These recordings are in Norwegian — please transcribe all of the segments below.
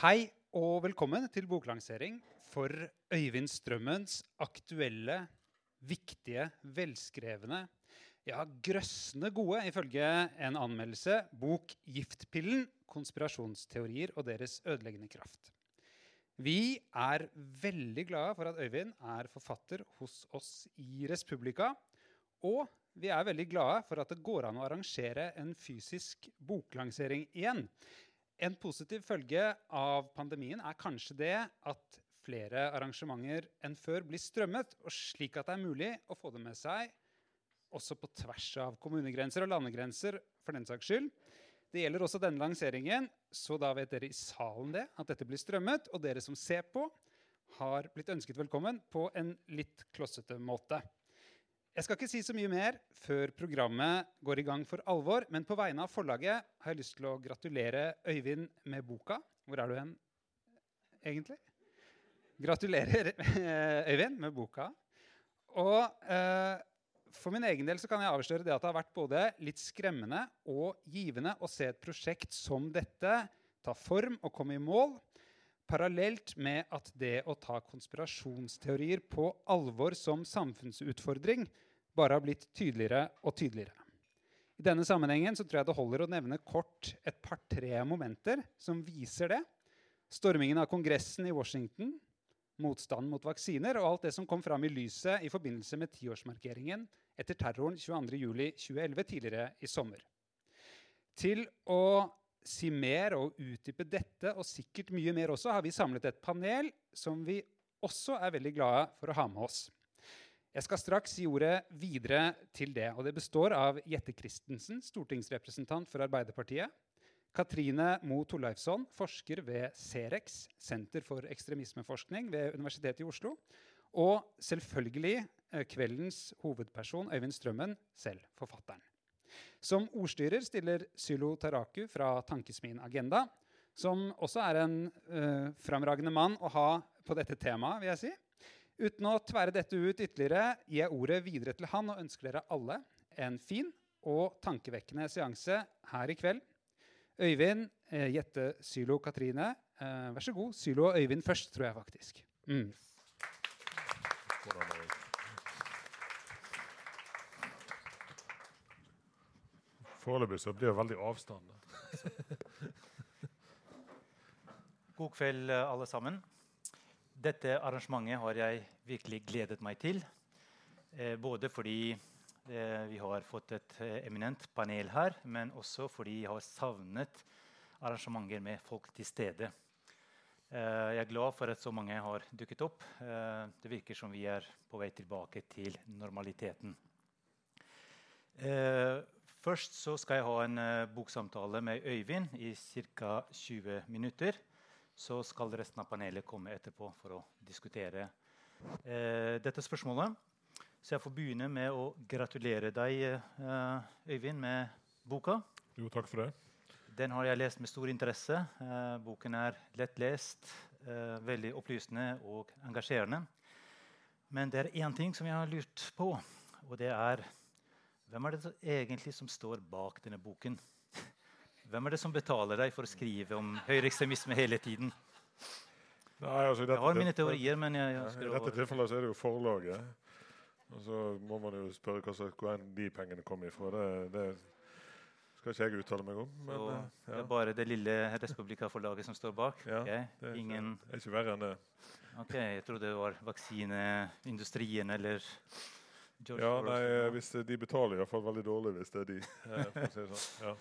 Hei og velkommen til boklansering for Øyvind Strømmens aktuelle, viktige, velskrevne, ja, grøssende gode, ifølge en anmeldelse, bok 'Giftpillen konspirasjonsteorier og deres ødeleggende kraft'. Vi er veldig glade for at Øyvind er forfatter hos oss i Respublika. Og vi er veldig glade for at det går an å arrangere en fysisk boklansering igjen. En positiv følge av pandemien er kanskje det at flere arrangementer enn før blir strømmet, og slik at det er mulig å få det med seg også på tvers av kommunegrenser og landegrenser. for den saks skyld. Det gjelder også denne lanseringen, så da vet dere i salen det, at dette blir strømmet. Og dere som ser på, har blitt ønsket velkommen på en litt klossete måte. Jeg skal ikke si så mye mer før programmet går i gang for alvor, men på vegne av forlaget har jeg lyst til å gratulere Øyvind med boka. Hvor er du hen, egentlig? Gratulerer, Øyvind, med boka. Og eh, for min egen del så kan jeg avsløre det at det har vært både litt skremmende og givende å se et prosjekt som dette ta form og komme i mål, parallelt med at det å ta konspirasjonsteorier på alvor som samfunnsutfordring bare har blitt tydeligere og tydeligere. I denne sammenhengen så tror jeg det holder å nevne kort et par-tre momenter som viser det. Stormingen av Kongressen i Washington, motstanden mot vaksiner og alt det som kom fram i lyset i forbindelse med tiårsmarkeringen etter terroren 22.07.2011 tidligere i sommer. Til å si mer og utdype dette, og sikkert mye mer også, har vi samlet et panel som vi også er veldig glade for å ha med oss. Jeg skal straks gi ordet videre til det. og Det består av Jette Christensen, stortingsrepresentant for Arbeiderpartiet. Katrine Moe Torleifsson, forsker ved Cerex, Senter for ekstremismeforskning ved Universitetet i Oslo. Og selvfølgelig eh, kveldens hovedperson, Øyvind Strømmen, selv forfatteren. Som ordstyrer stiller Sylo Taraku fra Tankesmien Agenda, som også er en uh, framragende mann å ha på dette temaet. vil jeg si. Uten å tvære dette ut ytterligere gir jeg ordet videre til han og ønsker dere alle en fin og tankevekkende seanse her i kveld. Øyvind, uh, Jette, Sylo, Katrine. Uh, vær så god. Sylo og Øyvind først, tror jeg faktisk. Mm. Foreløpig blir det veldig avstand. God kveld, alle sammen. Dette arrangementet har jeg virkelig gledet meg til. Eh, både fordi eh, vi har fått et eh, eminent panel her, men også fordi jeg har savnet arrangementer med folk til stede. Eh, jeg er glad for at så mange har dukket opp. Eh, det virker som vi er på vei tilbake til normaliteten. Eh, Først så skal jeg ha en uh, boksamtale med Øyvind i ca. 20 minutter. Så skal resten av panelet komme etterpå for å diskutere uh, dette spørsmålet. Så jeg får begynne med å gratulere deg, uh, Øyvind, med boka. Jo, takk for det. Den har jeg lest med stor interesse. boken er lettlest, veldig opplysende og engasjerende. Men det er én ting som jeg har lurt på, og det er hvem er det egentlig som står bak denne boken? Hvem er det som betaler deg for å skrive om høyreekstremisme hele tiden? Nei, altså, dette, jeg har mine teorier, men jeg, jeg I dette tilfellet er det jo forlaget. Og så må man jo spørre hvor de pengene kom ifra. Det, det skal ikke jeg uttale meg om. Men, ja. Det er bare det lille Respublika-forlaget som står bak? Ja, okay. det er Ingen... ikke, er ikke verre enn det. Ok, Jeg trodde det var vaksineindustrien eller George ja, nei, hvis De betaler iallfall veldig dårlig hvis det er de. Eh, sånn. ja.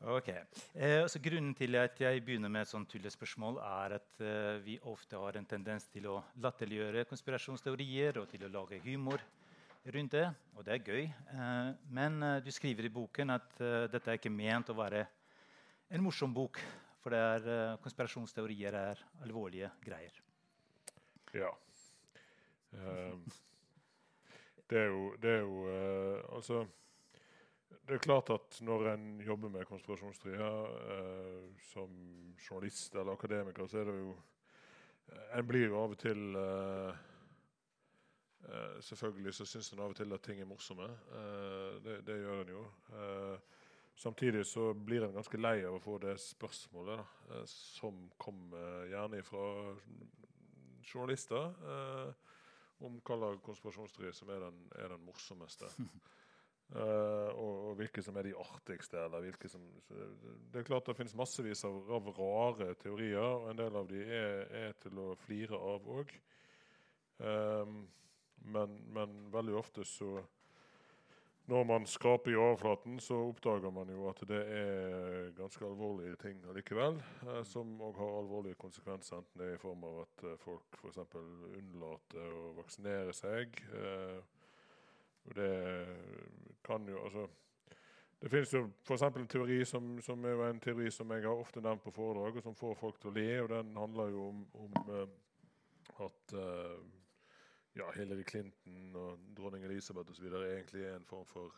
Ok. Eh, så grunnen til at jeg begynner med et sånt tullespørsmål, er at eh, vi ofte har en tendens til å latterliggjøre konspirasjonsteorier og til å lage humor rundt det. Og det er gøy. Eh, men eh, du skriver i boken at eh, dette er ikke ment å være en morsom bok. For er, konspirasjonsteorier er alvorlige greier. Ja. Um det er jo, det er jo uh, Altså det er klart at når en jobber med konspirasjonsteorier eh, som journalist eller akademiker, så er det jo uh, En blir jo av og til Selvfølgelig så syns en av og til at ting er morsomme. Det, det, gjør en jo. Samtidig så blir en ganske lei av å få det spørsmålet, da, eh, som kommer gjerne fra journalister, eh, om konspirasjonsteori som er den, er den morsomste. Uh, og, og, hvilke som er de artigste. eller hvilke som, Det er klart det finnes massevis av, av, rare teorier, og en del av de er, er til å flire av òg. Um, men, men, veldig ofte så Når man skraper i overflaten, så oppdager man jo at det er ganske alvorlige ting allikevel. eh, som òg har alvorlige konsekvenser, enten det er i form av at uh, folk f.eks. unnlater å vaksinere seg. og det kan jo altså Det finnes jo f.eks. en teori som, som, er en teori som jeg har ofte nevnt på foredrag, og som får folk til å le. og Den handler jo om, om uh, at uh, ja, Hillary Clinton og dronning Elisabeth osv. egentlig er en form for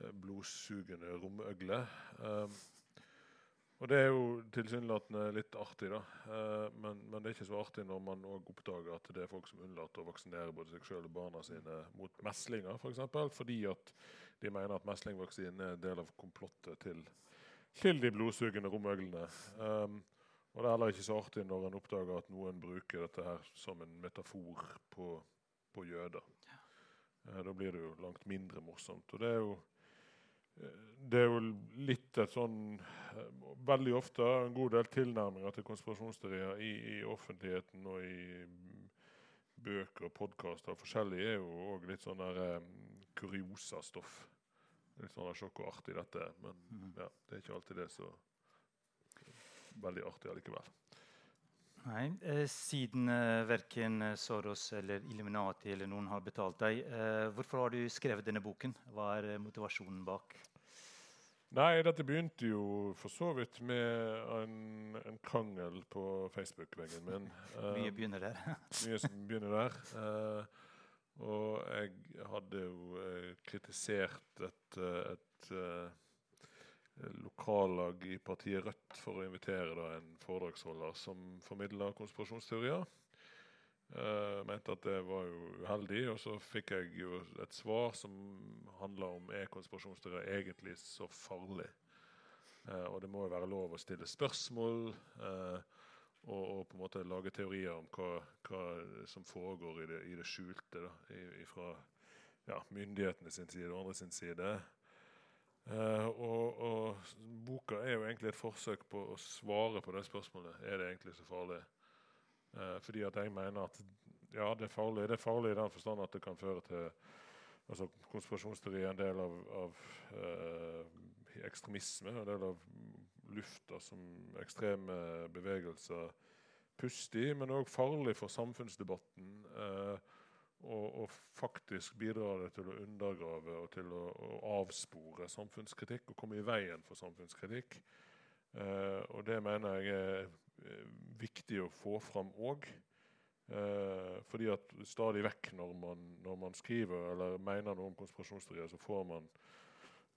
uh, blodsugende romøgle. Um, og det er jo tilsynelatende litt artig, da. Uh, men, men, det er ikke så artig når man òg oppdager at det er folk som unnlater å vaksinere både seg sjøl og barna sine mot meslinger, f.eks. For eksempel, fordi at de mener at meslingvaksinen er en del av komplottet til, til de blodsugende romøglene. Um, og det er heller ikke så artig når en oppdager at noen bruker dette her som en metafor på, på jøder. Eh, da blir det jo langt mindre morsomt. Og det er jo det er jo litt et sånn eh, Veldig ofte en god del tilnærminger til konspirasjonsteorier i, i, offentligheten og i bøker og podkaster forskjellig er jo òg litt sånn der um, kuriosastoff. Litt sånn sjokk og artig dette. Men mhm. ja, det er ikke alltid det så veldig artig allikevel. Nei, eh, Siden eh, verken Soros eller Illuminati eller noen har betalt deg, eh, hvorfor har du skrevet denne boken? Hva er eh, motivasjonen bak? Nei, dette begynte jo for så vidt med en, en krangel på Facebook-veggen min. mye begynner der. mye som begynner der. Eh, og jeg hadde jo kritisert et, et, et lokallag i partiet Rødt for å invitere da, en foredragsholder som formidler konspirasjonsteorier. Uh, mente at det var jo uheldig, og så fikk jeg jo et svar som handla om er konspirasjonsteorier egentlig så farlig. Uh, og det må jo være lov å stille spørsmål uh, og, og, på en måte lage teorier om hva, hva som foregår i det, i det skjulte. Da, fra ja, myndighetene sin side og andre sin side. Uh, og, og, boka er jo egentlig et forsøk på å svare på det spørsmålet. Er det egentlig så farlig? Uh, fordi at jeg mener at ja, det er farlig. Det er farlig i den forstand at det kan føre til altså Konspirasjonsteori er en del av, av uh, ekstremisme. En del av lufta som ekstreme bevegelser puster i, men òg farlig for samfunnsdebatten. Uh, og, og, faktisk bidrar det til å undergrave og til å, å, avspore samfunnskritikk og komme i veien for samfunnskritikk. Eh, og det mener jeg er eh, viktig å få fram òg. Eh, fordi at stadig vekk når man, når man, skriver eller mener noe om konspirasjonsteorier, så får man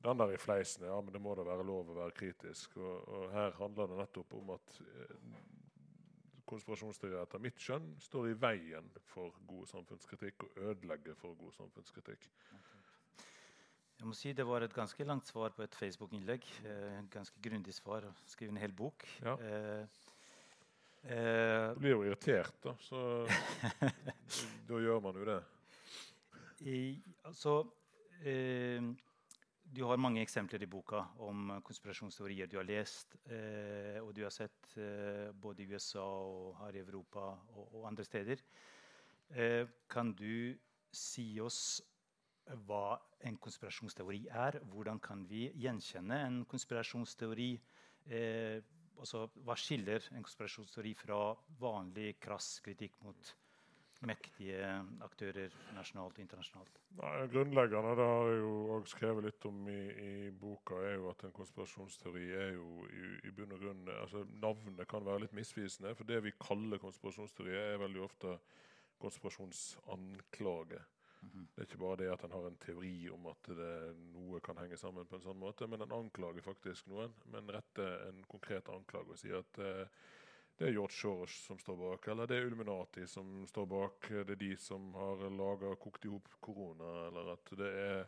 den der i fleisen. Ja, men det må da være lov å være kritisk. Og, og her handler det nettopp om at eh, konspirasjonsteorier etter mitt skjønn står i veien for god samfunnskritikk og ødelegger for god samfunnskritikk. Jeg må si Det var et ganske langt svar på et Facebook-innlegg. Eh, ganske grundig svar. Skrive en hel bok. Ja. Eh, eh, du blir jo irritert, da. Så da gjør man jo det. I, altså, eh, du har mange eksempler i boka om konspirasjonsteorier du har lest eh, og du har sett eh, både i USA og her i Europa og, og andre steder. Eh, kan du si oss hva en konspirasjonsteori er? Hvordan kan vi gjenkjenne en konspirasjonsteori? Eh, altså, hva skiller en konspirasjonsteori fra vanlig krass kritikk mot mektige aktører nasjonalt og internasjonalt? Nei, grunnleggende, det har jeg jo også skrevet litt om i, i, boka, er jo at en konspirasjonsteori er jo i, i bunn og grunn altså Navnet kan være litt misvisende, for det vi kaller konspirasjonsteori, er veldig ofte konspirasjonsanklage. Mm -hmm. Det er ikke bare det at en har en teori om at det, noe kan henge sammen på en sånn måte, men en anklager faktisk noen. Men retter en konkret anklage og sier at eh, det er George Soros som står bak, eller det er Ulminati som står bak. Det er de som har laga kokt i hop korona, eller at det er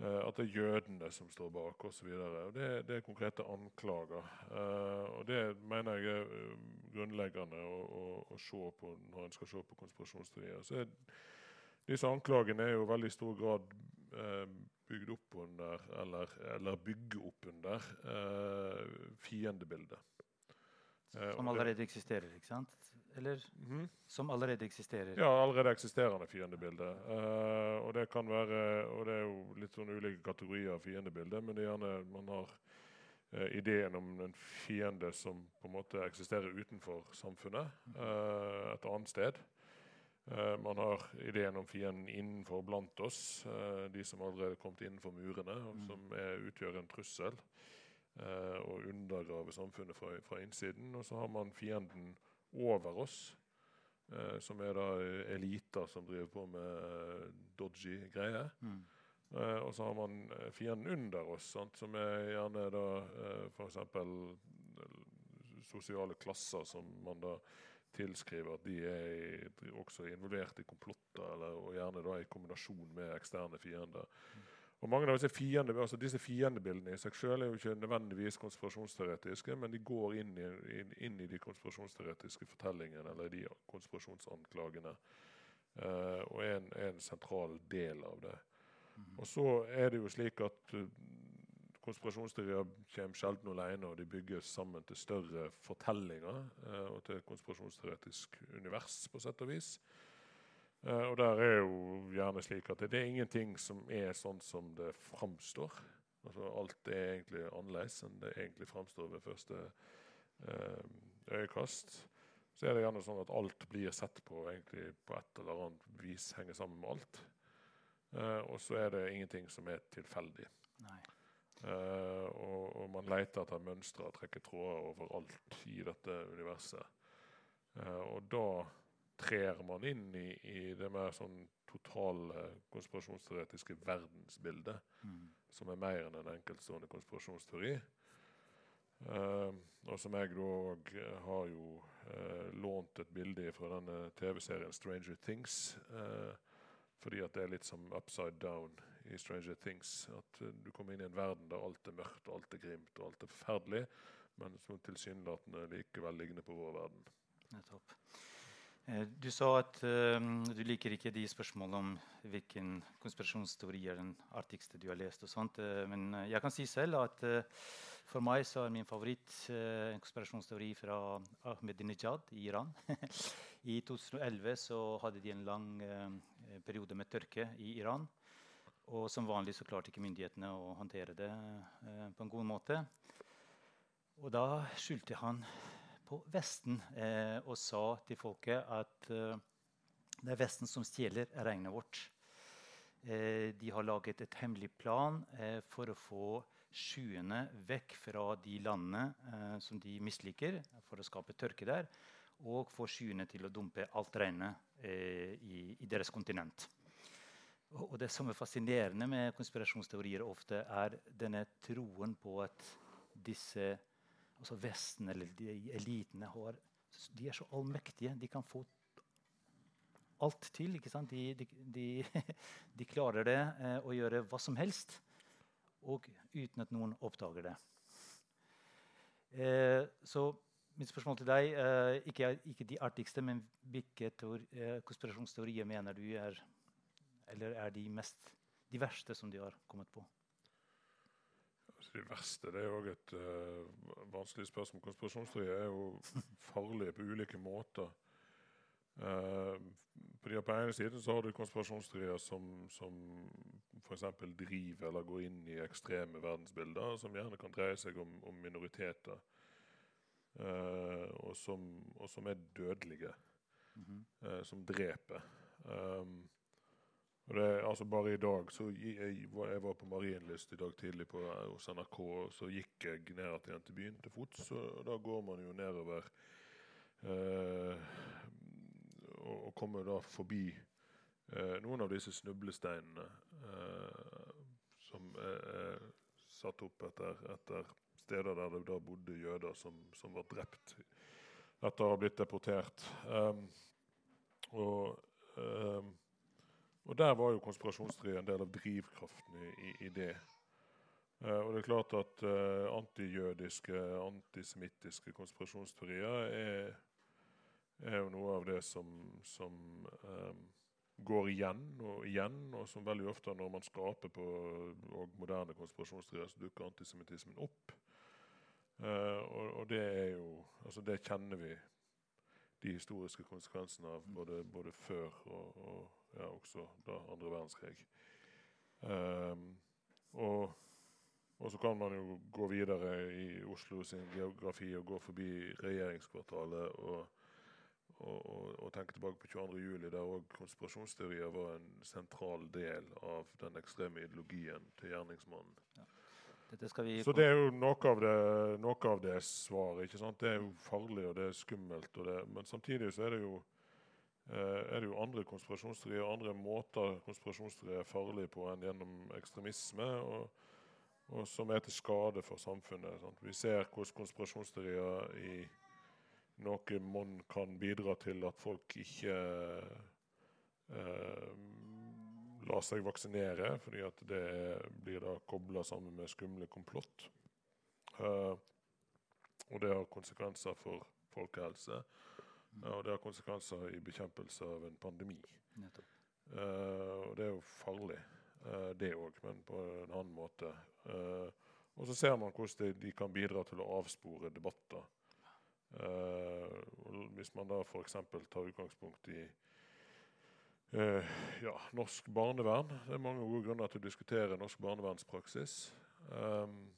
Uh, at det er jødene som står bak osv. Det, det er konkrete anklager. Uh, og det mener jeg er uh, grunnleggende å, å, å, se på når en skal se på konspirasjonsteorier. Så er, disse anklagene er jo veldig stor grad bygd opp under, eller, eller bygge opp under, fiendebildet. Som allerede eksisterer, ikke sant? Eller mm. som allerede eksisterer? Ja, allerede eksisterende fiendebilde. Uh, og det kan være Og det er jo litt sånn ulike kategorier av fiendebilde, men det er gjerne man har uh, ideen om en fiende som på en måte eksisterer utenfor samfunnet, uh, et annet sted. man har ideen om fienden innenfor blant oss, de som allerede er kommet innenfor murene, og mm. som er, utgjør en trussel og undergrave samfunnet fra, fra innsiden. Og så har man fienden over oss, eh, som er da eliter som driver på med eh, dodgy greier. Mm. Eh, og så har man eh, fienden under oss, sant, som er gjerne da eh, f.eks. sosiale klasser som man da tilskriver at de er også involvert i komplotter, eller, og gjerne da i kombinasjon med eksterne fiender. Mm. Og mange av disse, fiende, altså disse fiendebildene i seg selv er jo ikke nødvendigvis konspirasjonsteoretiske, men de går inn i, inn, inn i de konspirasjonsteoretiske fortellingene eller de konspirasjonsanklagene. Uh, og er en, er en, sentral del av det. Mm. Og så er det jo slik at uh, konspirasjonsteorier kommer sjelden alene, og de bygges sammen til større fortellinger uh, og til et konspirasjonsteoretisk univers, på sett og vis. Uh, og der er jo gjerne slik at det, det, er ingenting som er sånn som det framstår. Altså, alt er egentlig annerledes enn det egentlig framstår ved første eh, øyekast. Så er det gjerne sånn at alt blir sett på egentlig på et eller annet vis henger sammen med alt. Eh, og så er det ingenting som er tilfeldig. Og, og, man leter etter mønstre og trekker tråder overalt i dette universet. og da trer man inn i, i det mer sånn totale konspirasjonsteoretiske verdensbildet, mm. som er mer enn en enkeltstående konspirasjonsteori. Uh, og som jeg da òg har jo uh, lånt et bilde fra denne TV-serien Stranger Things. Uh, fordi at det er litt som upside down i Stranger Things. At du kommer inn i en verden der alt er mørkt, og alt er grimt og alt er forferdelig, men som tilsynelatende likevel ligner på vår verden. Nettopp. Eh, du sa at uh, du liker ikke de spørsmålene om hvilken konspirasjonsteori er den artigste du har lest. og sånt, uh, Men jeg kan si selv at for meg så er min favoritt en konspirasjonsteori fra Ahmedinejad i Iran. I 2011 så hadde de en lang periode med tørke i Iran. Og som vanlig så klarte ikke myndighetene å håndtere det på en god måte. Og da skyldte han på Vesten eh, og sa til folket at eh, det er Vesten som stjeler regnet vårt. Eh, de har laget et hemmelig plan eh, for å få skyene vekk fra de landene eh, som de misliker, for å skape tørke der, og få skyene til å dumpe alt regnet eh, i, i, deres kontinent. Og, det som er fascinerende med konspirasjonsteorier ofte, er denne troen på at disse altså Vesten eller de elitene har, de er så allmektige. De kan få alt til. ikke sant? De, de, de, klarer det eh, å gjøre hva som helst, og uten at noen oppdager det. Eh, så mitt spørsmål til deg eh, ikke, ikke, de artigste, men hvilke teori, eh, konspirasjonsteorier mener du er Eller er de mest de verste som de har kommet på? Det verste det er òg et uh, vanskelig spørsmål. Konspirasjonsteori er jo farlige på ulike måter. Uh, på, den ene siden så har du konspirasjonsteorier som, som f.eks. driver eller går inn i ekstreme verdensbilder, som gjerne kan dreie seg om, om minoriteter. Uh, og, som, og, som, er dødelige. Mm -hmm. som dreper. Um, og det, altså Bare i dag så jeg, jeg var på Marienlyst i dag tidlig på, hos NRK, så gikk jeg ned igjen til byen til fots. Og da går man jo nedover eh, og, og, kommer da forbi eh, noen av disse snublesteinene eh, som er satt opp etter, etter, steder der det da bodde jøder som, som var drept etter å ha blitt deportert. Um, og um, og der var jo konspirasjonsteori en del av drivkraften i, i, det. Uh, og det er klart at uh, antijødiske, antisemittiske konspirasjonsteorier er, er, jo noe av det som, som um, går igjen og igjen, og som veldig ofte når man skaper på moderne konspirasjonsteorier, så dukker antisemittismen opp. Uh, og, og, det er jo Altså, det kjenner vi de historiske konsekvensene av både, både før og, og ja, også da andre verdenskrig. Um, og, og, så kan man jo gå videre i Oslo sin geografi og gå forbi regjeringskvartalet og og, og, tenke tilbake på 22.07, der òg konspirasjonsteorier var en sentral del av den ekstreme ideologien til gjerningsmannen. Ja. Så det er jo noe av det, noe av det svaret. ikke sant? Det er jo farlig og det er skummelt. Det, men samtidig så er det jo eh, er det jo andre konspirasjonsteorier, andre måter konspirasjonsteorier er farlige på enn gjennom ekstremisme, og, og som er til skade for samfunnet. Sant? Vi ser hvordan konspirasjonsteorier i noe monn kan bidra til at folk ikke eh, lar seg vaksinere, fordi at det blir da kobla sammen med skumle komplott. Uh, og det har konsekvenser for folkehelse. Mm. og det har konsekvenser i bekjempelse av en pandemi. Uh, og det er jo farlig, uh, det òg, men på en annen måte. Og så ser man hvordan de, de kan bidra til å avspore debatter. Hvis man da f.eks. tar utgangspunkt i uh, ja, norsk barnevern Det er mange gode grunner til å diskutere norsk barnevernspraksis. Um,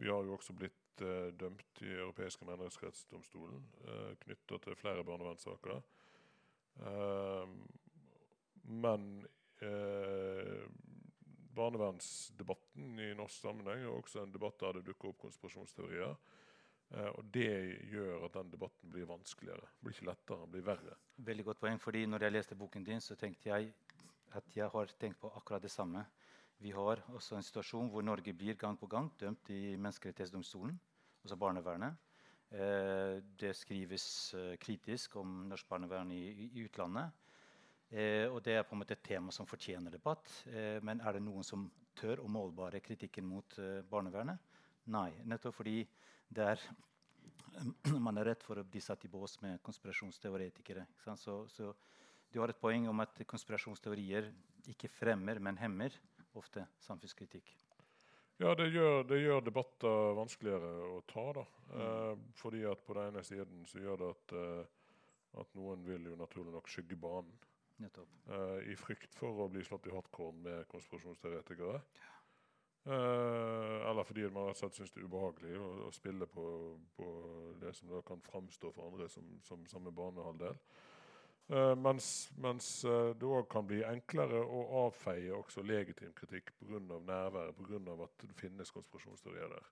vi har jo også blitt uh, dømt i Europeiske menneskerettsdomstolen uh, knytta til flere barnevernssaker. Um, men barnevernsdebatten i norsk sammenheng er også en debatt der det dukker opp konspirasjonsteorier. Uh, og Det gjør at den debatten blir vanskeligere. Blir ikke lettere, blir verre. Veldig godt poeng, fordi når jeg leste boken din, så tenkte jeg at jeg har tenkt på akkurat det samme. Vi har også en situasjon hvor Norge blir gang på gang dømt i Menneskerettighetsdomstolen, altså barnevernet. Uh, det skrives uh, kritisk om norsk barnevern i, i utlandet. og det er på en måte et tema som fortjener debatt. men er det noen som tør å målbare kritikken mot barnevernet? Nei. Nettopp fordi der man er redd for å bli satt i bås med konspirasjonsteoretikere. Så, så, du har et poeng om at konspirasjonsteorier ikke fremmer, men hemmer ofte samfunnskritikk. Ja, det gjør, det gjør debatter vanskeligere å ta. da. Mm. Eh, fordi at på den ene siden så gjør det at, eh, at noen vil jo naturlig nok skygge banen. Eh, I frykt for å bli slått i hardcore med konspirasjonsteoretikere. Ja. Uh, eller fordi man rett og slett syns det er ubehagelig å, å spille på, på, det som da kan framstå for andre som, som samme banehalvdel. Uh, mens, mens uh, det òg kan bli enklere å avfeie også legitim kritikk pga. nærværet, pga. at det finnes konspirasjonsteorier der.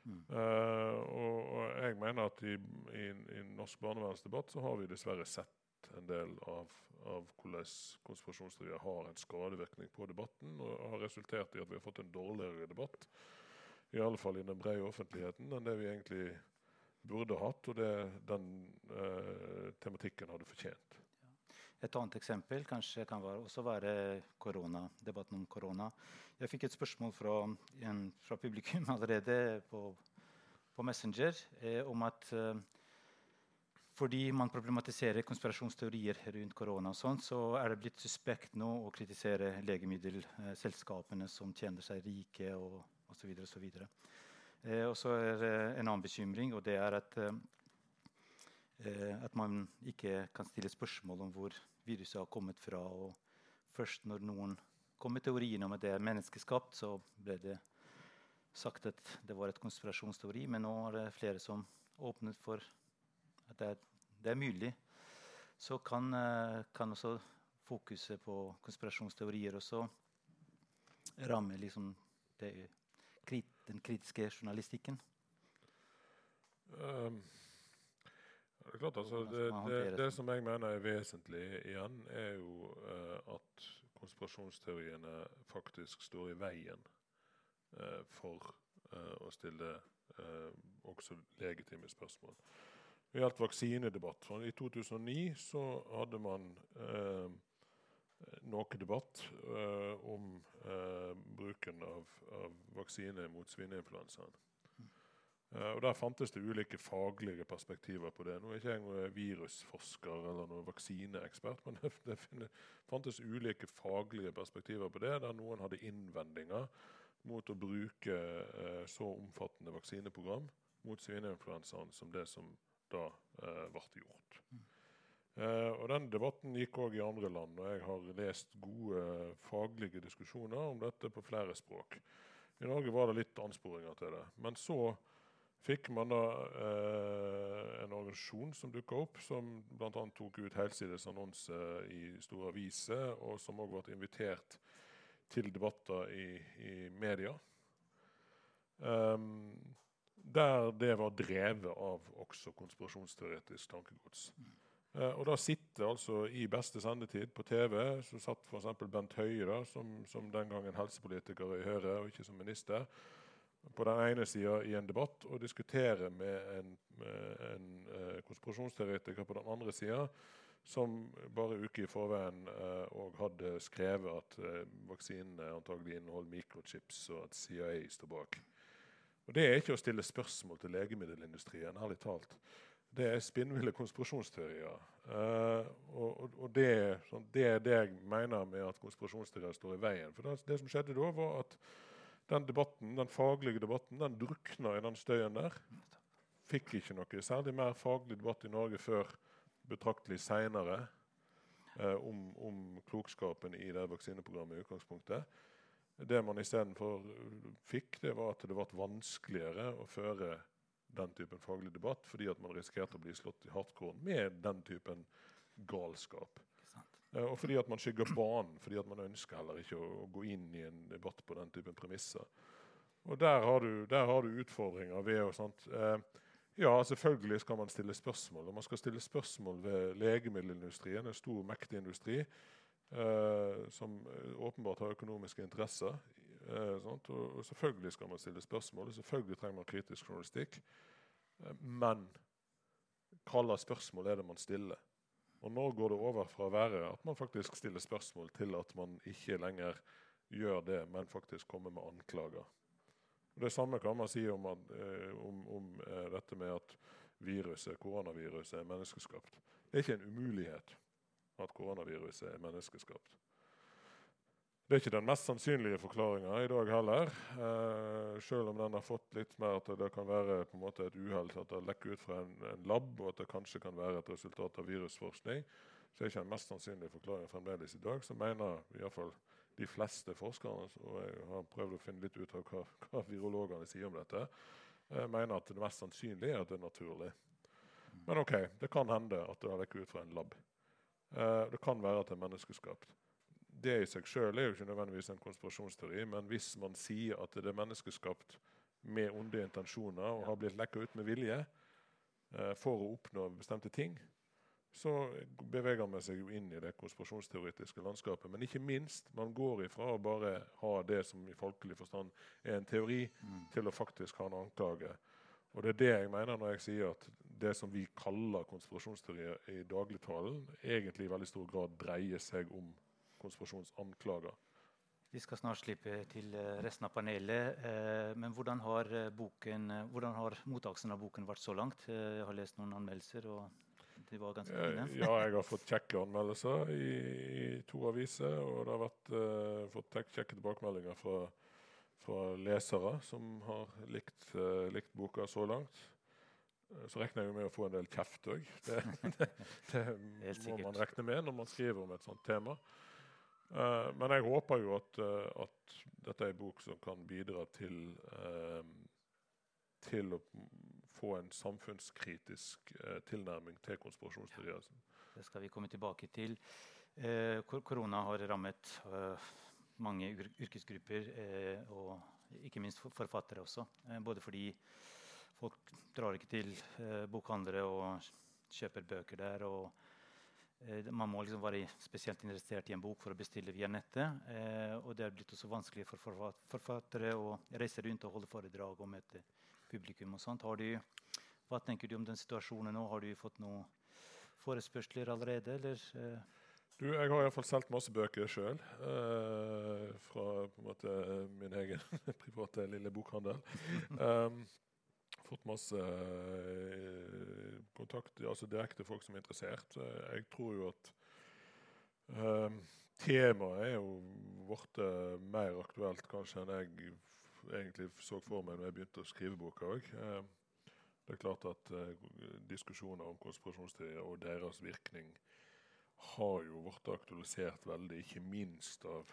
Mm. Og, og, jeg mener at i, i, i norsk barnevernsdebatt så har vi dessverre sett en del av, av hvordan konspirasjonsteorier har en skadevirkning på debatten, og har resultert i at vi har fått en dårligere debatt, i alle fall i den brede offentligheten, enn det vi egentlig burde hatt, og det den eh, tematikken hadde fortjent. Et annet eksempel kanskje kan være, også være korona, debatten om korona. Jeg fikk et spørsmål fra, en, fra publikum allerede på, på Messenger eh, om at eh, fordi man problematiserer konspirasjonsteorier rundt korona, og sånt, så er det blitt suspekt nå å kritisere legemiddelselskapene som tjener seg rike og osv. så Eh, og så er det en annen bekymring, og det er at, eh, at man ikke kan stille spørsmål om hvor viruset har kommet fra. og Først når noen kom med teorien om at det er menneskeskapt, så ble det sagt at det var et konspirasjonsteori. Men nå er det flere som åpnet for at det er det er mulig, så kan, eh, kan også fokuset på konspirasjonsteorier også ramme liksom det, den kritiske journalistikken. Um, det, klart, altså, det, det, det, som jeg mener er vesentlig igjen, er jo uh, at konspirasjonsteoriene faktisk står i veien uh, for uh, å stille også legitime spørsmål. Det gjaldt vaksinedebatt. I 2009 så hadde man eh, noe debatt eh, om eh, bruken av, av, vaksine mot svineinfluensaen. Uh, og Der fantes det ulike faglige perspektiver på det. Nå er ikke jeg noen virusforsker eller noen vaksineekspert, men det, det fantes ulike faglige perspektiver på det, der noen hadde innvendinger mot å bruke så omfattende vaksineprogram mot svineinfluensaen som det som da ble gjort. Uh, og Den debatten gikk òg i andre land, og jeg har lest gode faglige diskusjoner om dette på flere språk. I Norge var det litt ansporinger til det. Men så fikk man da eh, en organisasjon som dukka opp, som bl.a. tok ut helsides annonse i store aviser, og som òg ble invitert til debatter i, i media. Um, der det var drevet av også konspirasjonsteoretisk tankegods. Mm. Eh, og da sitter altså i beste sendetid på TV så satt f.eks. Bent Høie, da, som, som, den gangen helsepolitiker i Høyre og ikke som minister, på den ene sida i en debatt og diskuterer med en, med en uh, konspirasjonsteoretiker på den andre sida, som bare uke i forveien òg eh, hadde skrevet at uh, vaksinene antagelig inneholder mikrochips, og at CIA står bak. Og Det er ikke å stille spørsmål til legemiddelindustrien, ærlig talt det er spinnville konspirasjonsteorier. Uh, og, og det, sånn, det, er det jeg mener med at konspirasjonsteorier står i veien. For det, det, som skjedde da, var at den debatten, den faglige debatten den drukna i den støyen der. Fikk ikke noe særlig mer faglig debatt i Norge før betraktelig seinere uh, om, om, klokskapen i det vaksineprogrammet i utgangspunktet. Det man istedenfor fikk, det var at det ble vanskeligere å føre den typen faglig debatt fordi at man risikerte å bli slått i hardcore med den typen galskap. Uh, og fordi at man skygger banen, fordi at man ønsker heller ikke å, å, gå inn i en debatt på den typen premisser. Og der har du, der har du utfordringer ved å sant, Eh, Ja, selvfølgelig skal man stille spørsmål. Og man skal stille spørsmål ved legemiddelindustrien, en stor, mektig industri, uh, som åpenbart har økonomiske interesser Eh, og, og, selvfølgelig skal man stille spørsmål, og selvfølgelig trenger man kritisk journalistikk. Eh, men hva slags spørsmål er det man stiller? Og når går det over fra å være at man faktisk stiller spørsmål, til at man ikke lenger gjør det, men faktisk kommer med anklager? Og det samme kan man si om, eh, om, om eh, dette med at viruset, koronaviruset er menneskeskapt. Det er ikke en umulighet at koronaviruset er menneskeskapt. Det er ikke den mest sannsynlige forklaringa i dag heller. Eh, selv om den har fått litt mer at det kan være på en måte et uhell at det lekker ut fra en, en, lab, og at det kanskje kan være et resultat av virusforskning, så er ikke den mest sannsynlige forklaringa fremdeles i dag. Så mener iallfall de fleste forskerne, og jeg har prøvd å finne litt ut av hva, hva virologene sier om dette, eh, mener at det mest sannsynlige er at det er naturlig. Men OK, det kan hende at det har lekket ut fra en lab. Eh, det kan være at det er menneskeskapt det i seg sjøl er jo ikke nødvendigvis en konspirasjonsteori, men hvis man sier at det er menneskeskapt med onde intensjoner og har blitt lekka ut med vilje eh, for å oppnå bestemte ting, så beveger man seg jo inn i det konspirasjonsteoretiske landskapet. Men ikke minst, man går ifra å bare ha det som i folkelig forstand er en teori, mm. til å faktisk ha en anklage. Og det er det jeg mener når jeg sier at det som vi kaller konspirasjonsteorier i dagligtalen, egentlig i veldig stor grad dreier seg om konspirasjonsanklager. Vi skal snart slippe til eh, resten av panelet. Eh, men hvordan har, eh, boken, hvordan har mottakelsen av boken vært så langt? Jeg har lest noen anmeldelser. og de var ganske fine. Ja, jeg har fått kjekke anmeldelser i, i to aviser. Og det har vært, uh, fått kjekke tilbakemeldinger fra, fra, lesere som har likt, uh, likt boka så langt. Så regner jeg med å få en del kjeft òg. Det, det, det må man regne med når man skriver om et sånt tema. Uh, men jeg håper jo at, uh, at, dette er en bok som kan bidra til, uh, til å få en samfunnskritisk tilnærming til konspirasjonsteorier. Det skal vi komme tilbake til. korona har rammet mange yrkesgrupper, og ikke minst forfattere også. både fordi folk drar ikke til bokhandlere og kjøper bøker der. og Eh, man må liksom være spesielt interessert i en bok for å bestille via nettet. Eh, og det er blitt også vanskelig for forfattere å reise rundt og holde foredrag og møte publikum. og sånt. Du, hva tenker du om den situasjonen nå? Har du fått noen forespørsler allerede? Eller? Eh? Du, jeg har iallfall solgt masse bøker sjøl. Eh, fra på en måte min egen private lille bokhandel. Um, fått masse eh, kontakt, altså direkte folk som er interessert. Jeg tror jo at um, temaet er jo blitt mer aktuelt kanskje enn jeg egentlig så for meg når jeg begynte å skrive boka òg. Det er klart at uh, diskusjoner om konspirasjonsteorier og deres virkning har jo blitt aktualisert veldig, ikke minst av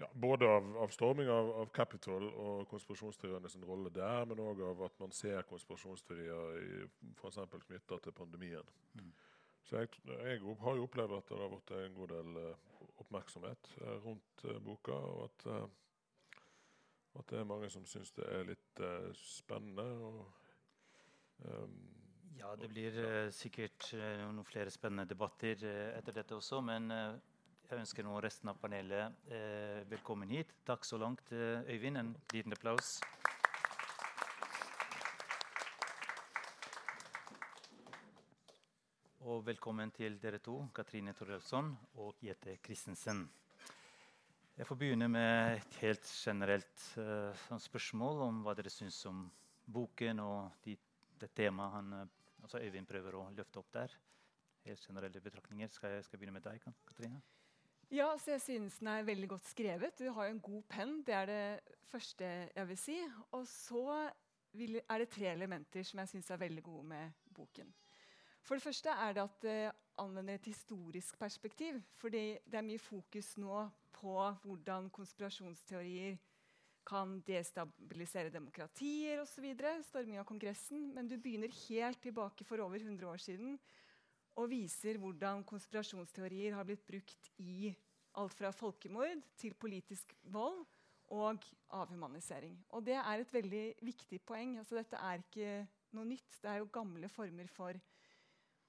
ja, både av, av storming av, av, Capitol og konspirasjonsteoriene sin rolle der, men òg av at man ser konspirasjonsteorier f.eks. knytta til pandemien. Mm. Så jeg, jeg, har jo opplevd at det har vært en god del uh, oppmerksomhet uh, rundt uh, boka, og at, at, det er mange som syns det er litt spennende. og um, ja, det blir uh, sikkert uh, noen flere spennende debatter uh, etter dette også. Men jeg ønsker nå resten av panelet velkommen hit. Takk så langt, Øyvind. En liten applaus. Og velkommen til dere to, Katrine Torjelsson og Jette Christensen. Jeg får begynne med et helt generelt spørsmål om hva dere syns om boken og de, det temaet han altså Øyvind prøver å løfte opp der. Helt generelle betraktninger. Skal jeg, skal begynne med deg, Katrine? Ja, så jeg synes den er veldig godt skrevet. Du har jo en god penn. Det er det første jeg vil si. Og så vil, er det tre elementer som jeg syns er veldig gode med boken. For det første er det at det anvender et historisk perspektiv. fordi det er mye fokus nå på hvordan konspirasjonsteorier kan destabilisere demokratier osv. Storming av Kongressen. Men du begynner helt tilbake for over 100 år siden og viser hvordan konspirasjonsteorier har blitt brukt i alt fra folkemord til politisk vold og avhumanisering. Og det er et veldig viktig poeng. Altså, dette er ikke noe nytt. Det er jo gamle former for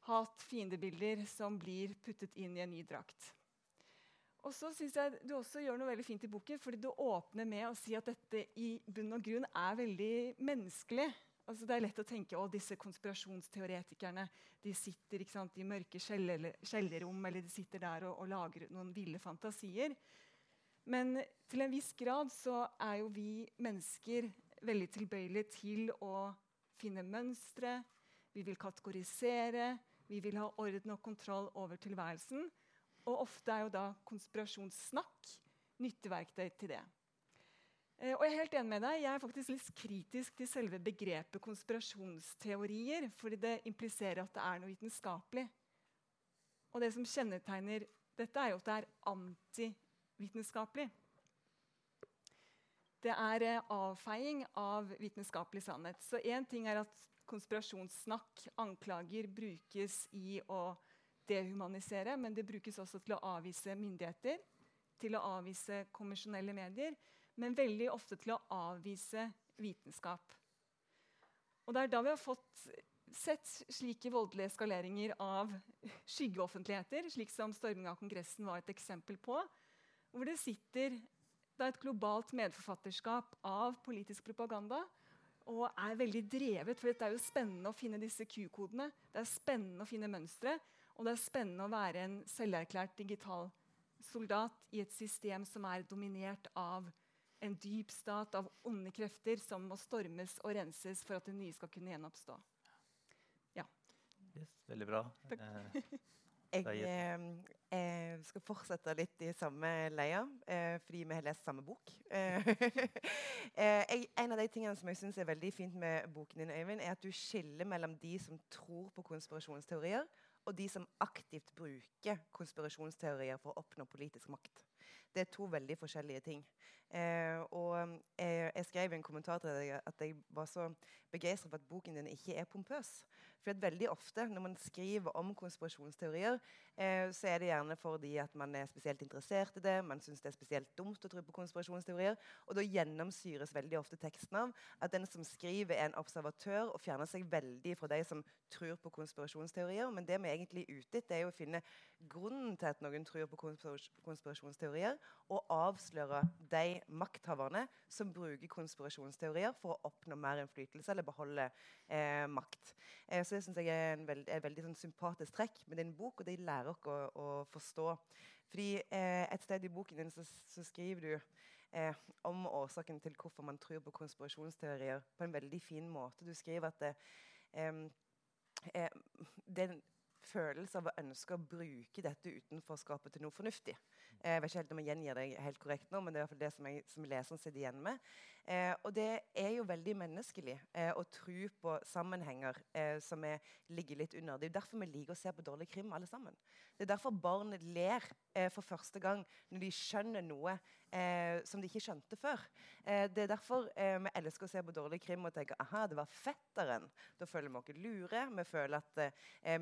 hat, fiendebilder, som blir puttet inn i en ny drakt. Og så synes jeg Du også gjør noe veldig fint i boken, fordi du åpner med å si at dette i bunn og grunn er veldig menneskelig. Altså det er lett å tenke at disse konspirasjonsteoretikerne de sitter sant, i mørke kjellerrom eller de sitter der og, og, lager noen ville fantasier. Men til en viss grad så er jo vi mennesker veldig tilbøyelige til å finne mønstre. Vi vil kategorisere, vi vil ha orden og kontroll over tilværelsen. Og ofte er jo da konspirasjonssnakk nytteverktøy til det. Eh, og Jeg er helt enig med deg. Jeg er faktisk litt kritisk til selve begrepet konspirasjonsteorier, fordi det impliserer at det er noe vitenskapelig. Og det som kjennetegner dette, er jo at det er antivitenskapelig. Det er eh, avfeiing av vitenskapelig sannhet. Så én ting er at konspirasjonssnakk, anklager, brukes i å dehumanisere, men det brukes også til å avvise myndigheter, til å avvise konvensjonelle medier, men veldig ofte til å avvise vitenskap. Og Det er da vi har fått sett slike voldelige eskaleringer av skyggeoffentligheter, slik som storming av Kongressen var et eksempel på, hvor det sitter et globalt medforfatterskap av politisk propaganda og er veldig drevet. For det er jo spennende å finne disse Q-kodene. Det er spennende å finne mønstre. Og det er spennende å være en selverklært digital soldat i et system som er dominert av en dyp stat av onde krefter som må stormes og renses for at det nye skal kunne gjenoppstå. Ja. Yes, veldig bra. Takk. jeg eh, eh, skal fortsette litt i samme leia, eh, fordi vi har lest samme bok. Eh, eh, jeg, en av de tingene som jeg synes er veldig fint med boken din, Øyvind, er at du skiller mellom de som tror på konspirasjonsteorier, og de som aktivt bruker konspirasjonsteorier for å oppnå politisk makt. Det er to veldig forskjellige ting. Eh, og jeg, jeg skrev i en kommentar til deg at jeg var så begeistra for at boken din ikke er pompøs. For veldig ofte når man skriver om konspirasjonsteorier, eh, så er det gjerne fordi at man er spesielt interessert i det, man syns det er spesielt dumt å tro på konspirasjonsteorier, og da gjennomsyres veldig ofte teksten av at den som skriver, er en observatør og fjerner seg veldig fra de som tror på konspirasjonsteorier. Men det vi egentlig er ute etter, er å finne grunnen til at noen tror på konspirasjonsteorier, og avsløre de makthaverne som bruker konspirasjonsteorier for å oppnå mer innflytelse eller beholde eh, makt. Eh, så det synes jeg er en veld, er veldig sånn, sympatisk trekk med din bok, og det lærer dere å, å, forstå. Fordi eh, Et sted i boken din så, så skriver du eh, om årsaken til hvorfor man tror på konspirasjonsteorier på en veldig fin måte. Du skriver at det, eh, det er en følelse av å ønske å bruke dette utenforskapet til noe fornuftig. Eh, jeg vet ikke helt om jeg gjengir det helt korrekt nå, men det er i hvert fall det som jeg som leseren sitter igjen med. Eh, og det er jo veldig menneskelig eh, å tro på sammenhenger eh, som er, ligger litt under. Det er jo derfor vi liker å se på dårlig krim, alle sammen. Det er derfor barn ler eh, for første gang når de skjønner noe eh, som de ikke skjønte før. Eh, det er derfor vi elsker å se på dårlig krim og tenker aha, det var fetteren. Da føler vi oss lure, vi føler at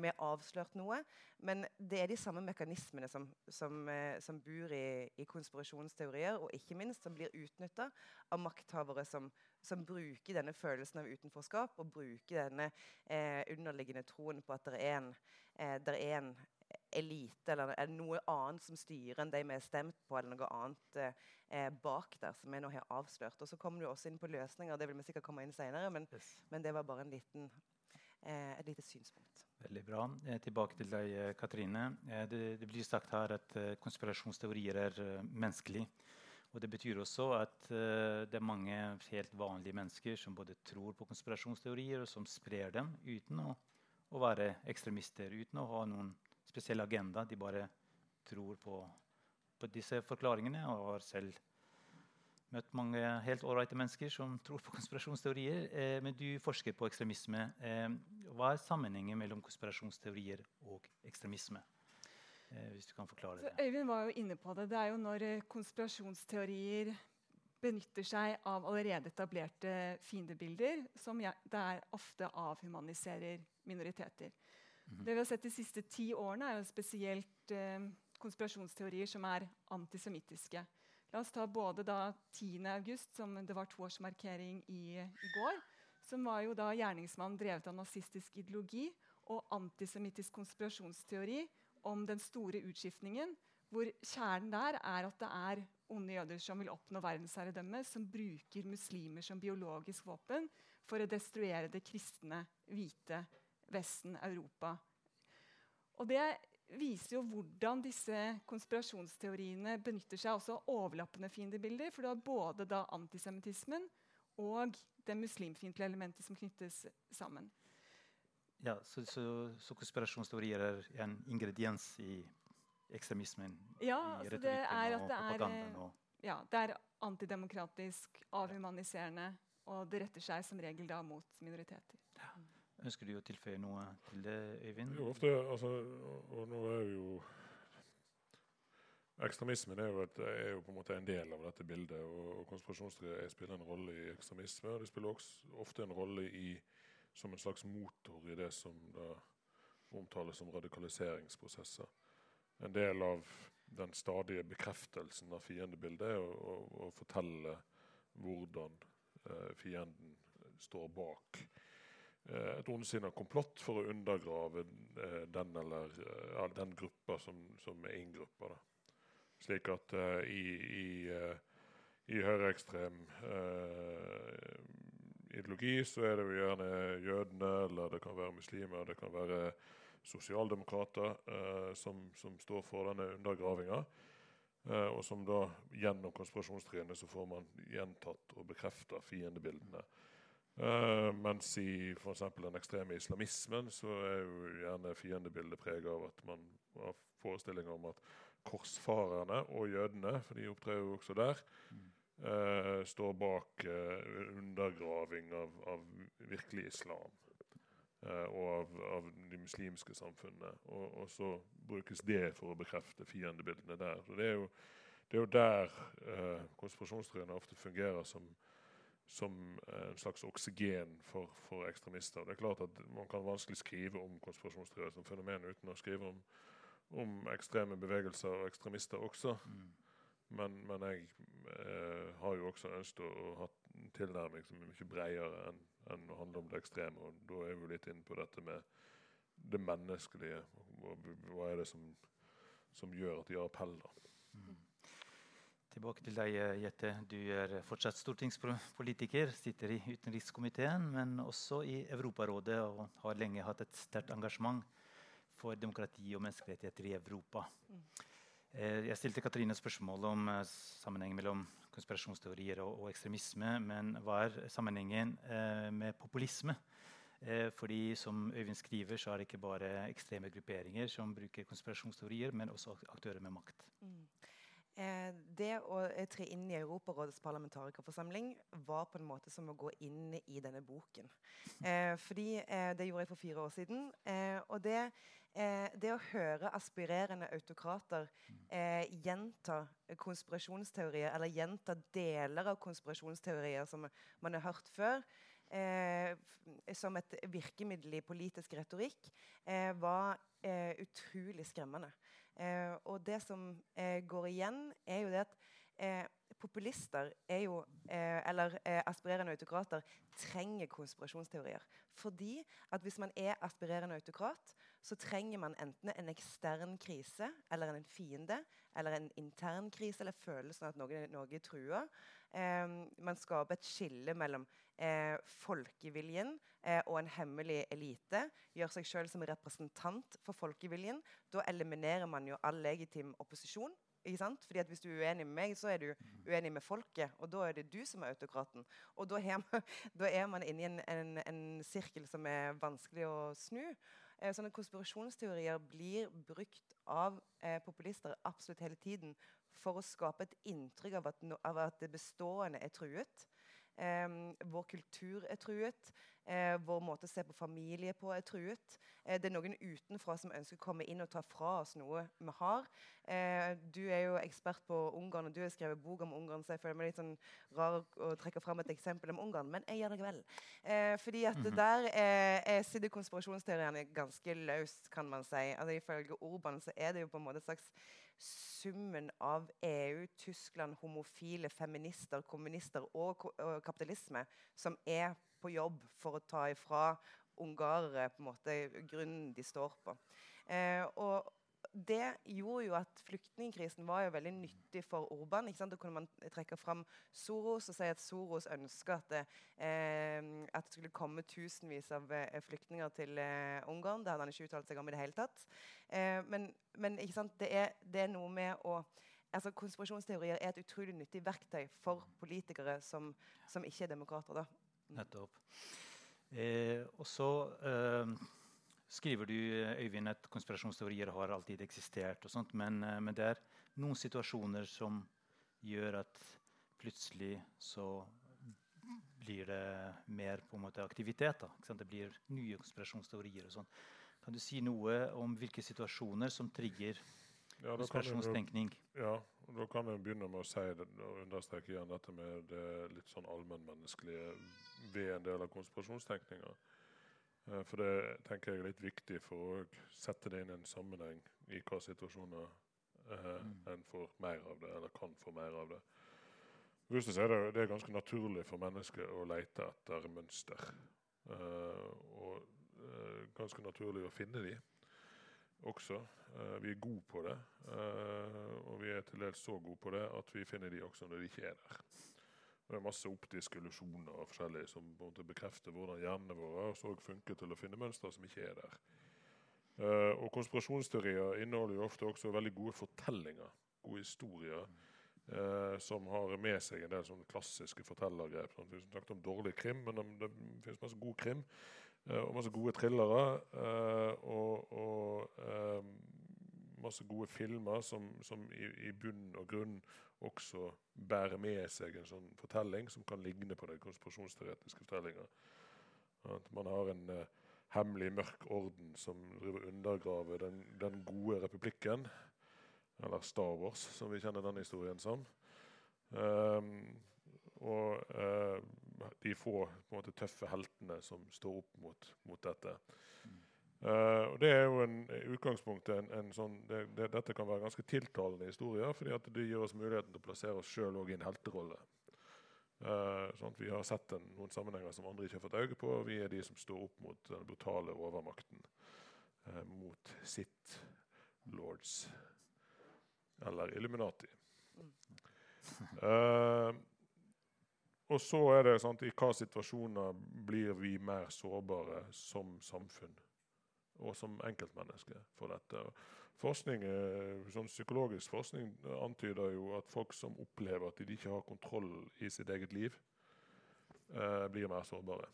vi har avslørt noe. Men det er de samme mekanismene som, som, som bor i, i, konspirasjonsteorier, og ikke minst som blir utnytta av makthavere som, som, bruker denne følelsen av utenforskap og bruker denne eh, underliggende troen på at det er en, eh, er en elite eller er noe annet som styrer enn de vi har stemt på, eller noe annet eh, bak der som vi nå har avslørt. Og Så kommer du også inn på løsninger, det vil vi sikkert komme inn senere, men, yes. men det var bare en liten, eh, et lite synspunkt. Veldig bra. Eh, tilbake til deg, eh, Katrine. Det, det, blir sagt her at konspirasjonsteorier er menneskelige. menneskelig. Og Det betyr også at uh, det er mange helt vanlige mennesker som både tror på konspirasjonsteorier, og som sprer dem uten å, å være ekstremister, uten å ha noen spesiell agenda. De bare tror på, på disse forklaringene og har selv møtt mange helt ålreite mennesker som tror på konspirasjonsteorier. Eh, men du forsker på ekstremisme. Eh, hva er sammenhengen mellom konspirasjonsteorier og ekstremisme? Eh, hvis du kan forklare det. Så Øyvind var jo inne på det. Det er jo når eh, konspirasjonsteorier benytter seg av allerede etablerte fiendebilder, som der ofte avhumaniserer minoriteter. Mm -hmm. Det vi har sett De siste ti årene, er jo spesielt eh, konspirasjonsteorier som er antisemittiske. La oss ta både da 10. august, som det var toårsmarkering i, i går. Som var jo da gjerningsmannen drevet av nazistisk ideologi og antisemittisk konspirasjonsteori om den store utskiftningen. Hvor kjernen der er at det er onde jøder som vil oppnå verdensherredømme, som bruker muslimer som biologisk våpen for å destruere det kristne, hvite Vesten, Europa. Og det viser jo hvordan disse konspirasjonsteoriene benytter seg også av overlappende fiendebilder. For du har både antisemittismen og det muslimfiendtlige elementet som knyttes sammen. Ja, så, så, så, konspirasjonsteorier er en ingrediens i ekstremismen? Ja, i det er at det er, ja, det er antidemokratisk, avhumaniserende, og det retter seg som regel da mot minoriteter. Ja. Ønsker du å tilføye noe til det, Øyvind? Jo, ofte, altså, og nå er jo Ekstremismen er jo, et, er jo, på en måte en del av dette bildet. og, og Konspirasjonsteorier spiller en rolle i ekstremisme. og Det spiller også ofte en rolle i, som en slags motor i det som da omtales som radikaliseringsprosesser. En del av den stadige bekreftelsen av fiendebildet er å, å, å fortelle hvordan eh, fienden står bak Eh, et ondsinna komplott for å undergrave eh, den eller eh, den gruppa som, som er inngruppa. Slik at uh, i, i, uh, i høyreekstrem uh, ideologi så er det jo gjerne jødene, eller det kan være muslimer, det kan være sosialdemokrater som, som, står for denne undergravinga. og som da gjennom konspirasjonstriene så får man gjentatt og bekrefta fiendebildene. Eh, mens i f.eks. den ekstreme islamismen så er jo gjerne fiendebildet preget av at man har forestillinger om at korsfarerne og jødene, for de opptrer jo også der, uh, står bak uh, undergraving av, av, virkelig islam. og av, av, de muslimske samfunnene. Og, og, så brukes det for å bekrefte fiendebildene der. Så det er jo, det er jo der uh, konspirasjonsteoriene ofte fungerer som som eh, en slags oksygen for, for, ekstremister. Det er klart at Man kan vanskelig skrive om konspirasjonsteorier som fenomen uten å skrive om, om ekstreme bevegelser og ekstremister også. Mm. Men, men, jeg eh, har jo også ønsket å, å ha en tilnærming som er mye bredere enn, en å handle om det ekstreme. og Da er vi litt inne på dette med det menneskelige. Hva, hva er det som, som gjør at de har appell? da? Mm. Tilbake til deg, Jette. Du er fortsatt stortingspolitiker, sitter i utenrikskomiteen, men også i Europarådet og har lenge hatt et sterkt engasjement for demokrati og menneskerettigheter i Europa. Mm. Eh, jeg stilte Katrine spørsmål om eh, sammenhengen mellom konspirasjonsteorier og, og, ekstremisme. Men hva er sammenhengen eh, med populisme? Eh, fordi som Øyvind skriver, så er det ikke bare ekstreme grupperinger som bruker konspirasjonsteorier, men også aktører med makt. Mm. Eh, det å tre inn i Europarådets parlamentarikerforsamling var på en måte som å gå inn i denne boken. Eh, fordi Det gjorde jeg for fire år siden. og det Eh, det å høre aspirerende autokrater eh, gjenta konspirasjonsteorier, eller gjenta deler av konspirasjonsteorier som man har hørt før, eh, som et virkemiddel i politisk retorikk, eh, var eh, utrolig skremmende. Eh, og det som går igjen, er jo det at populister er jo, eh, eller eh, aspirerende autokrater trenger konspirasjonsteorier. Fordi at hvis man er aspirerende autokrat, så trenger man enten en ekstern krise eller en fiende, eller en intern krise, eller følelsen av at noe, noe truer. Eh, man skaper et skille mellom eh, folkeviljen eh, og en hemmelig elite. Gjør seg sjøl som representant for folkeviljen. Da eliminerer man jo all legitim opposisjon. Fordi at Hvis du er uenig med meg, så er du uenig med folket. Og da er det du som er autokraten. Og da man, er man inne i en, en, en, sirkel som er vanskelig å snu. Eh, sånne konspirasjonsteorier blir brukt av eh, populister absolutt hele tiden for å skape et inntrykk av at, no, av at det bestående er truet. Eh, vår kultur er truet. Eh, vår måte å se på familie på er truet. Eh, det er noen utenfra som ønsker å komme inn og ta fra oss noe vi har. Eh, du er jo ekspert på Ungarn, og du har skrevet bok om Ungarn, så jeg føler meg litt sånn rar å trekke fram et eksempel om Ungarn, men jeg gjør det vel. Eh, fordi at mm -hmm. der sitter konspirasjonsteoriene ganske løst, kan man si. Altså, ifølge Orban så er det jo på en måte et slags summen av EU, Tyskland, homofile, feminister, kommunister og, kapitalisme som er på jobb for å ta ifra ungarere på en måte grunnen de står på. Eh, og det gjorde jo at Flyktningkrisen var jo veldig nyttig for Orban. ikke sant? Da kunne man trekke fram Soros og si at Soros ønska at, eh, at, det skulle komme tusenvis av eh, flyktninger til eh, Ungarn. Det hadde han ikke uttalt seg om i det hele tatt. Eh, men, men det er, det, er, noe med å altså Konspirasjonsteorier er et utrolig nyttig verktøy for politikere som, som ikke er demokrater. da. Nettopp. Eh, og så eh, skriver du Øyvind, at konspirasjonsteorier har alltid eksistert. og sånt, men, eh, men, det er noen situasjoner som gjør at plutselig så blir det mer på en måte aktivitet. Da, det blir nye konspirasjonsteorier. og sånt. Kan du si noe om hvilke situasjoner som trigger ja, konspirasjonstenkning? Ja, Da kan jeg begynne med å si det, og understreke igjen dette med det litt sånn allmennmenneskelige ved en del av konspirasjonstenkninga. Eh, for det tenker jeg er litt viktig for å sette det inn i en sammenheng i hva situasjoner eh, mm. en får mer av det, eller kan få mer av det. Først er det, det er ganske naturlig for mennesker å lete etter mønster. Eh, og eh, ganske naturlig å finne dem også. Uh, vi er gode på det. Uh, og vi er til dels så gode på det at vi finner de også når de ikke er der. Det er masse optiske illusjoner og forskjellig som bekrefter hvordan hjernene våre også funker til å finne mønstre som ikke er der. Uh, og Konspirasjonsteorier inneholder jo ofte også veldig gode fortellinger, gode historier, uh, som har med seg en del sånne klassiske fortellergrep. Sånn, vi snakket om dårlig krim, men det finnes masse god krim. Uh, og masse gode thrillere. og, og masse gode filmer som, som i, i bunn og grunn også bærer med seg en sånn fortelling som kan ligne på den konspirasjonsteoretiske fortellinga. At man har en uh, hemmelig, mørk orden som undergraver den, den, gode republikken. Eller Star Wars, som vi kjenner den historien som. Um, og uh, de få måte, tøffe heltene som står opp mot, mot dette. Uh, og Det er jo en, utgangspunkt, en, en sånn, det, det, Dette kan være ganske tiltalende historier, fordi at det gir oss muligheten til å plassere oss sjøl i en helterolle. Uh, sånn vi har sett en, noen sammenhenger som andre ikke har fått øye på. og Vi er de som står opp mot den brutale overmakten. Uh, mot sitt lords, eller Illuminati. Og så er det sant, i hva situasjoner blir vi mer sårbare som samfunn og som enkeltmenneske for dette. Forskning, eh, sånn Psykologisk forskning antyder jo at folk som opplever at de ikke har kontroll i sitt eget liv, eh, blir mer sårbare.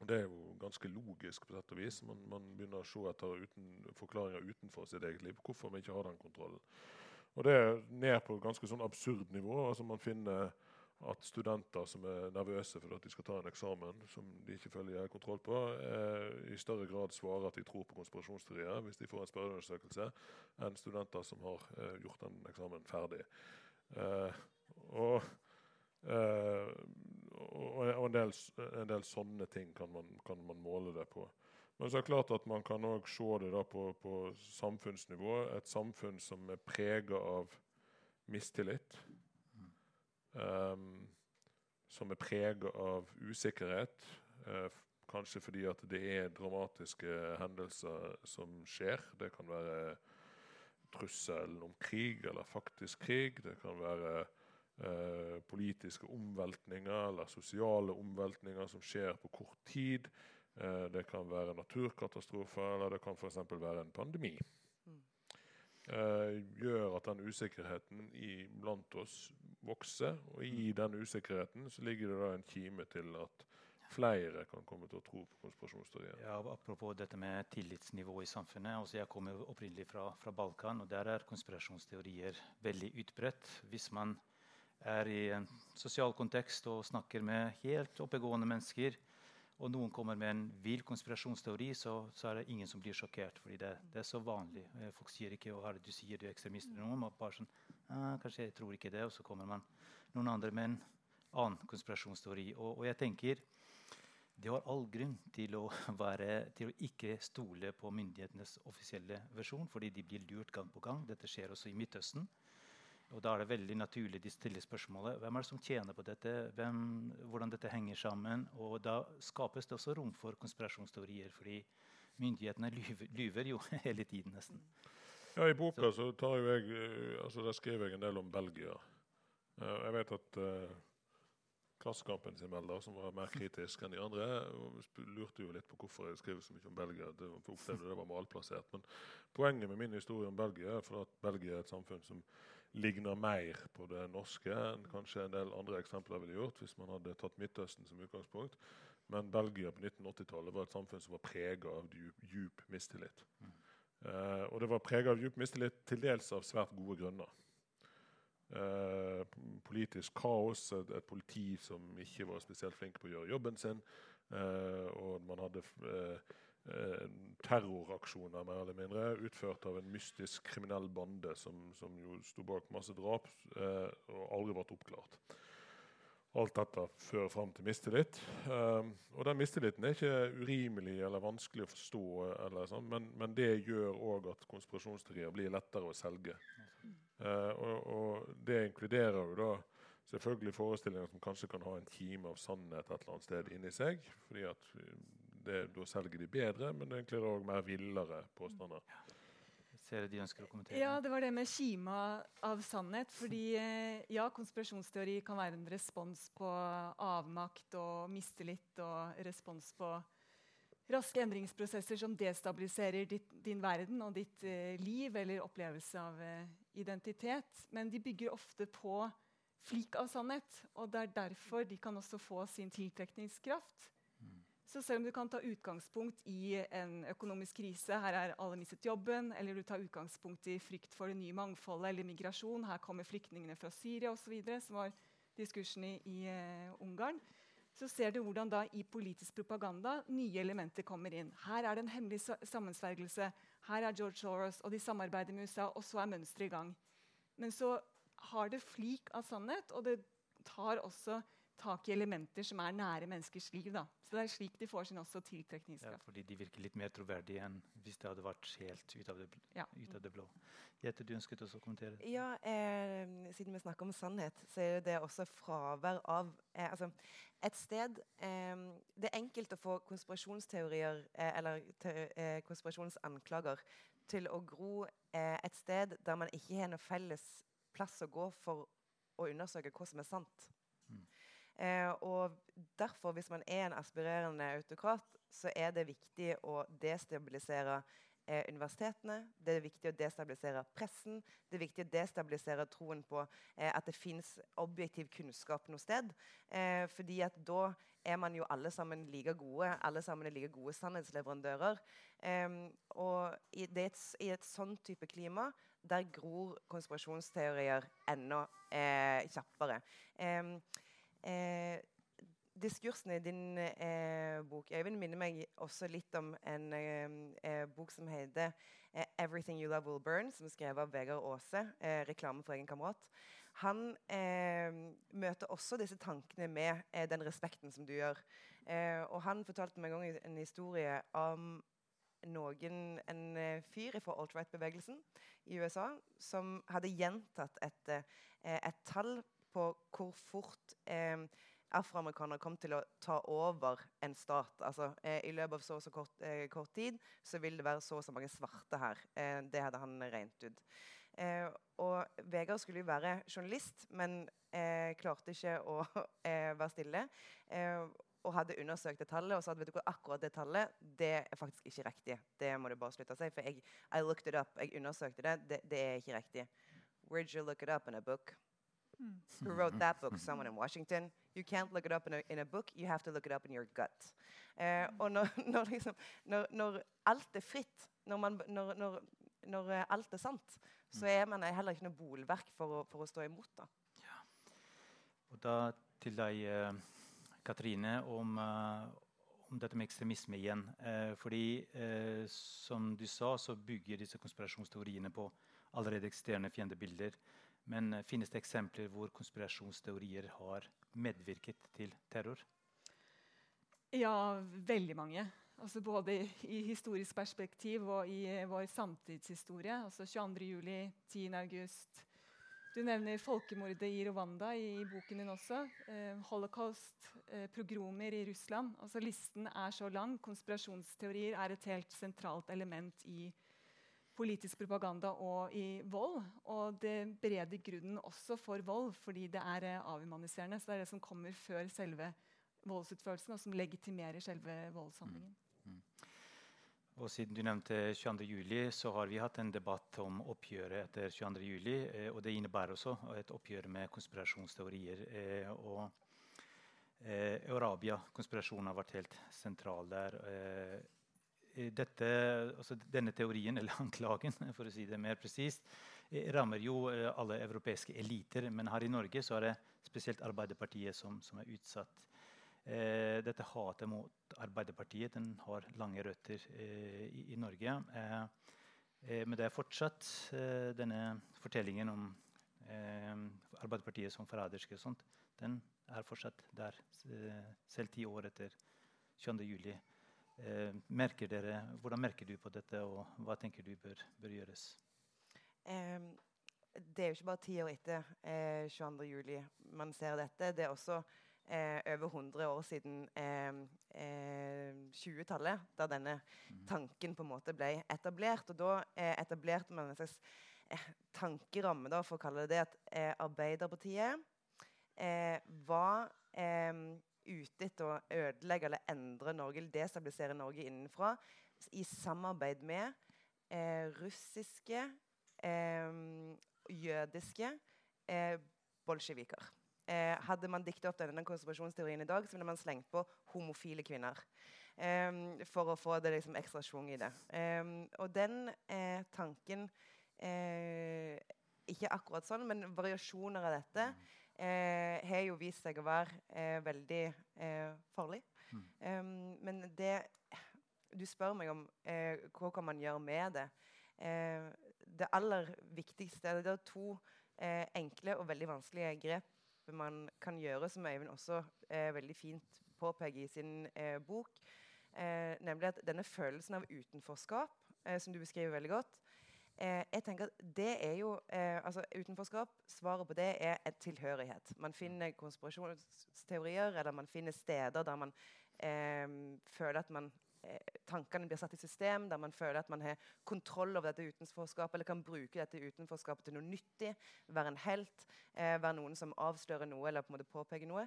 Og Det er jo ganske logisk, på sett og vis. Man, man begynner å se etter uten, forklaringer utenfor sitt eget liv. Hvorfor man ikke har den kontrollen. Og det er ned på et ganske sånn absurd nivå. altså Man finner at studenter som er nervøse for at de skal ta en eksamen som de ikke følger kontroll på, eh, i større grad svarer at de tror på konspirasjonsteorier hvis de får en spørreundersøkelse, enn studenter som har eh, gjort den eksamen ferdig. Eh, og og, en, del, en, del, sånne ting kan man, kan man, måle det på. Men så er det klart at man kan òg se det på, på, samfunnsnivå. Et samfunn som er prega av mistillit. Um, som er prega av usikkerhet. Uh, kanskje fordi at det er dramatiske hendelser som skjer. Det kan være trusselen om krig eller faktisk krig. Det kan være uh, politiske omveltninger eller sosiale omveltninger som skjer på kort tid. Uh, det kan være naturkatastrofer, eller det kan f.eks. være en pandemi. Eh, gjør at den usikkerheten i, blant oss vokser. Og i mm. den usikkerheten så ligger det da en kime til at flere kan komme til å tro på konspirasjonsteorier. Ja, apropos dette med tillitsnivå i samfunnet. Altså jeg kommer opprinnelig fra, fra Balkan, og der er konspirasjonsteorier veldig utbredt. Hvis man er i en sosial kontekst og snakker med helt oppegående mennesker, og noen kommer med en vill konspirasjonsteori, så, så, er det ingen som blir sjokkert. fordi det, det, er så vanlig. Eh, folk sier ikke hva du sier du er ekstremist. Noen noe, bare sånn, Kanskje jeg tror ikke det. Og så kommer man noen andre med en annen konspirasjonsteori. Og, og jeg tenker de har all grunn til å, være, til å ikke stole på myndighetenes offisielle versjon, fordi de blir lurt gang på gang. Dette skjer også i Midtøsten. Og Da er det veldig naturlig de stiller spørsmålet hvem er det som tjener på dette, hvem, hvordan dette henger sammen. Og Da skapes det også rom for konspirasjonsteorier, fordi myndighetene lyver, lyver jo hele tiden. nesten. Ja, I boka så, tar jo jeg, eh, altså der skriver jeg en del om Belgia. Eh, jeg vet at uh, Klassekampen sin melder, som var mer kritisk enn de andre, lurte jo litt på hvorfor jeg skriver så mye om Belgia. Det, det var malplassert. Men poenget med min historie om Belgia er for at Belgia er et samfunn som ligner mer på det norske enn kanskje en del andre eksempler ville gjort hvis man hadde tatt Midtøsten som utgangspunkt. Men Belgia på 1980-tallet var et samfunn som var prega av djup, mistillit. Mm. Eh, og det var prega av djup mistillit til dels av svært gode grunner. Eh, politisk kaos, et, et, politi som ikke var spesielt flink på å gjøre jobben sin. eh, og man hadde Eh, terroraksjoner mer eller mindre, utført av en mystisk kriminell bande som, som jo sto bak masse drap eh, og aldri ble oppklart. Alt dette fører fram til mistillit. Eh, og den mistilliten er ikke urimelig eller vanskelig å forstå, eller sånn, men, men, det gjør òg at konspirasjonsteorier blir lettere å selge. Eh, og, og, det inkluderer jo da selvfølgelig forestillinger som kanskje kan ha en kime av sannhet et eller annet sted inni seg. fordi at det, da selger de bedre, men det er òg mer villere påstander. Ser de ønsker å kommentere? Ja, det var det med kima av sannhet. fordi eh, ja, konspirasjonsteori kan være en respons på avmakt og mistillit og respons på raske endringsprosesser som destabiliserer ditt, din verden og ditt eh, liv eller opplevelse av eh, identitet. Men de bygger ofte på flik av sannhet, og det er derfor de kan også få sin tiltrekningskraft. Så selv om du kan ta utgangspunkt i en økonomisk krise, her er alle mistet jobben, eller du tar utgangspunkt i frykt for det nye mangfoldet eller migrasjon, her kommer flyktningene fra Syria osv., som var diskursen i, i uh, Ungarn, så ser du hvordan da i politisk propaganda nye elementer kommer inn. Her er det en hemmelig sammensvergelse. Her er George Soros, og de samarbeider med USA, og så er mønsteret i gang. Men så har det flik av sannhet, og det tar også tak i elementer som er nære menneskers liv. Da. Så Det er slik de får sin også tiltrekningskraft. Ja, fordi de virker litt mer troverdige enn hvis det hadde vært helt ut av det, ja. ut av det blå. Jette, du ønsket også å kommentere? Ja, eh, Siden vi snakker om sannhet, så er det også fravær av eh, altså, Et sted eh, Det er enkelt å få konspirasjonsteorier eh, eller te, eh, konspirasjonsanklager til å gro eh, et sted der man ikke har noe felles plass å gå for å undersøke hva som er sant. Mm. Eh, og derfor, hvis man er en aspirerende autokrat, så er det viktig å destabilisere eh, universitetene. Det er viktig å destabilisere pressen. Det er viktig å destabilisere troen på eh, at det fins objektiv kunnskap noe sted. Eh, fordi at da er man jo alle sammen like gode. Alle sammen er like gode sannhetsleverandører. og i, et, i et sånn type klima der gror konspirasjonsteorier enda eh, kjappere. Eh, diskursen i din eh, bok Øyvind, minner meg også litt om en eh, eh bok som heter eh, 'Everything You Love Will Burn', som er skrevet av Vegard Aase. Eh, reklame for egen kamerat. Han eh, møter også disse tankene med den respekten som du gjør. og han fortalte meg en gang en historie om noen, en fyr fra alt-right-bevegelsen i USA som hadde gjentatt et, et tall på hvor fort eh, afroamerikanere kom til å ta over en stat. Altså, eh, I løpet av så og så kort, eh, kort, tid så vil det være så og så mange svarte her. Eh, det hadde han regnet ut. Eh, og Vegard skulle jo være journalist, men eh, klarte ikke å eh, være stille. og hadde undersøkt det tallet og sa at vet du hva, akkurat det tallet det er faktisk ikke riktig. Det må du bare slutte å si. For jeg, I looked it up, jeg undersøkte det. Det, det er ikke riktig. Where'd you look it up in a book? Mm. Who wrote that book? Someone in Washington? You can't look it up in a, in a book. You have to look it up in your gut. Eh, og når, når, liksom, når, når, alt er fritt, når, man, når, eh, alt er sant, så er man heller ikke noe bolverk for å, for å stå imot. Da. Ja. Og da til deg, eh, Katrine, om, uh, om, dette med ekstremisme igjen. Eh, fordi, eh, som du sa, så bygger disse konspirasjonsteoriene på allerede eksisterende fiendebilder. Men uh, finnes det eksempler hvor konspirasjonsteorier har medvirket til terror? Ja, veldig mange. Altså både i historisk perspektiv og i uh, vår samtidshistorie. Altså 22. juli, 10. august. Du nevner folkemordet i Rwanda i, i boken din også. Eh, holocaust, eh, progromer i Russland. Altså Listen er så lang. Konspirasjonsteorier er et helt sentralt element i politisk propaganda og i vold. Og det bereder grunnen også for vold, fordi det er eh, avhumaniserende. Så det er det som kommer før selve voldsutførelsen, og som legitimerer selve voldshandlingen. Mm. Mm. Og Siden du nevnte 22.07, så har vi hatt en debatt om oppgjøret etter 22.07. Eh, og det innebærer også et oppgjør med konspirasjonsteorier. Eh, og eh, Arabia-konspirasjonen har vært helt sentral der. Eh, dette, altså denne teorien, eller anklagen, for å si det mer presist, eh, rammer jo eh, alle europeiske eliter. Men her i Norge så er det spesielt Arbeiderpartiet som, som er utsatt. Eh, dette hatet mot Arbeiderpartiet den har lange røtter eh, i, i, Norge. Eh, eh men det er fortsatt denne fortellingen om Arbeiderpartiet som forræderske. Den er fortsatt der, selv ti år etter 22. juli. Eh, merker dere, hvordan merker du på dette, og hva tenker du bør, bør gjøres? Um, det er jo ikke bare ti år etter eh, 22.07 man ser dette. Det er også eh, over 100 år siden eh, 20-tallet, eh, da denne mm. tanken på en måte ble etablert. Og da eh, etablerte man en slags tankeramme, da, for å kalle det det, at Arbeiderpartiet var ute etter å ødelegge eller endre Norge eller destabilisere Norge innenfra i samarbeid med eh, russiske, eh, jødiske eh, bolsjeviker. Eh, hadde man diktet opp denne konspirasjonsteorien i dag, så ville man slengt på homofile kvinner. Um, for å få det liksom ekstra schwung i det. Um, og den eh, tanken eh, Ikke akkurat sånn, men variasjoner av dette mm eh, har jo vist seg å være eh, veldig eh, farlig. Mm. Um, men det Du spør meg om eh, hva kan man gjøre med det. Eh, det aller viktigste Det er to eh, enkle og veldig vanskelige grep man kan gjøre, som Øyvind også veldig fint påpeker i sin bok. nemlig at denne følelsen av utenforskap, som du beskriver veldig godt, Eh, jeg tenker at det er jo eh, altså Utenforskap, svaret på det er et tilhørighet. Man finner konspirasjonsteorier, eller man finner steder der man eh, føler at man tankene blir satt i system, der man føler at man har kontroll over dette utenforskapet, eller kan bruke dette utenforskapet til noe nyttig, være en helt, eh, være noen som avslører noe eller på en måte påpeker noe.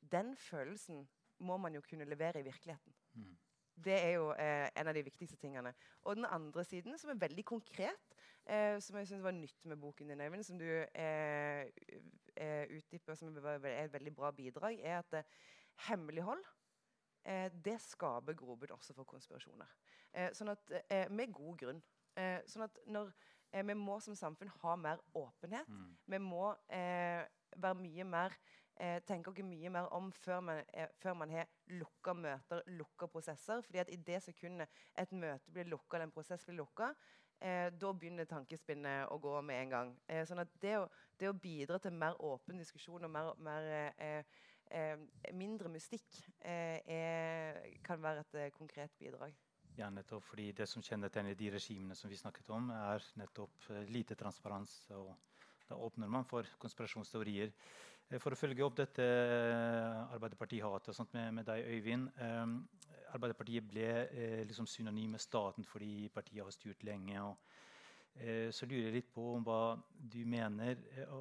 Den følelsen må man jo kunne levere i virkeligheten. Mm. Det er jo eh, en av de viktigste tingene. Og den andre siden, som er veldig konkret, eh, som jeg syns var nytt med boken din, Øyvind, som du eh, eh utdyper, som er et veldig bra bidrag, er at eh, hemmelighold eh, det skaper grobunn også for konspirasjoner. sånn at, Med god grunn. sånn at når vi må som samfunn ha mer åpenhet. Mm. Vi må være mye mer eh, tenker dere mye mer om før man, eh, før man har lukka møter, lukka prosesser. fordi at i det sekundet et møte blir lukka, eller en prosess blir lukka, eh, da begynner tankespinnet å gå med en gang. Eh, sånn at det å, det å, bidra til mer åpen diskusjon og mer, mer eh, eh, mindre mystikk er, kan være et konkret bidrag. Ja, nettopp fordi Det som kjennetegner de regimene som vi snakket om, er nettopp lite transparens. og Da åpner man for konspirasjonsteorier. Eh, for å følge opp dette eh, Arbeiderparti-hatet med, med, deg, Øyvind. Eh, Arbeiderpartiet ble eh, liksom synonym med staten fordi partiet har styrt lenge. Og, eh, så lurer jeg litt på hva du mener eh,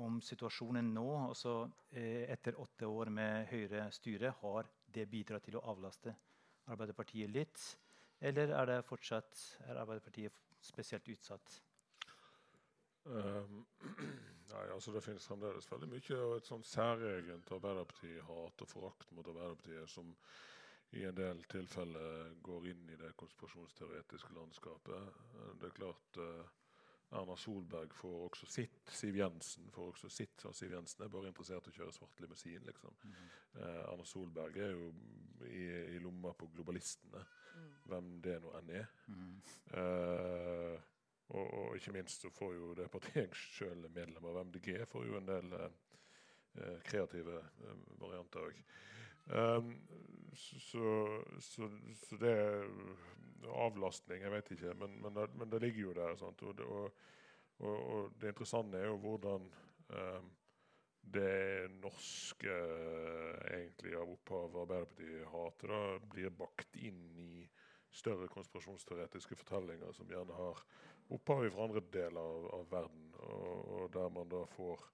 om situasjonen nå. Altså, etter åtte år med Høyre-styre, har det bidratt til å avlaste Arbeiderpartiet litt? Eller er det fortsatt er Arbeiderpartiet spesielt utsatt? Um, nei, altså Det finnes fremdeles veldig mye av et sånn særegent Arbeiderparti-hat og forakt mot Arbeiderpartiet som i en del tilfeller går inn i det konspirasjonsteoretiske landskapet. Det er klart uh, Erna Solberg får også sitt. Siv Jensen får også sitt. og Siv Jensen er bare interessert i å kjøre svart limousin. liksom. Mm uh, Erna Solberg er jo i, i lomma på globalistene, mm. hvem det nå enn er. Mm -hmm. Og, og, ikke minst så får jo det partiet jeg sjøl er medlem av MDG, får jo en del eh, kreative eh, varianter òg. Um, så, så, så, det er avlastning, jeg vet ikke, men, men, det, men det, ligger jo der. Og det, og, og, det, interessante er jo hvordan um, det norske egentlig av opphav Arbeiderpartiet hater, da, blir bakt inn i større konspirasjonsteoretiske fortellinger som gjerne har opphav fra andre deler av, av verden, og, og, der man da får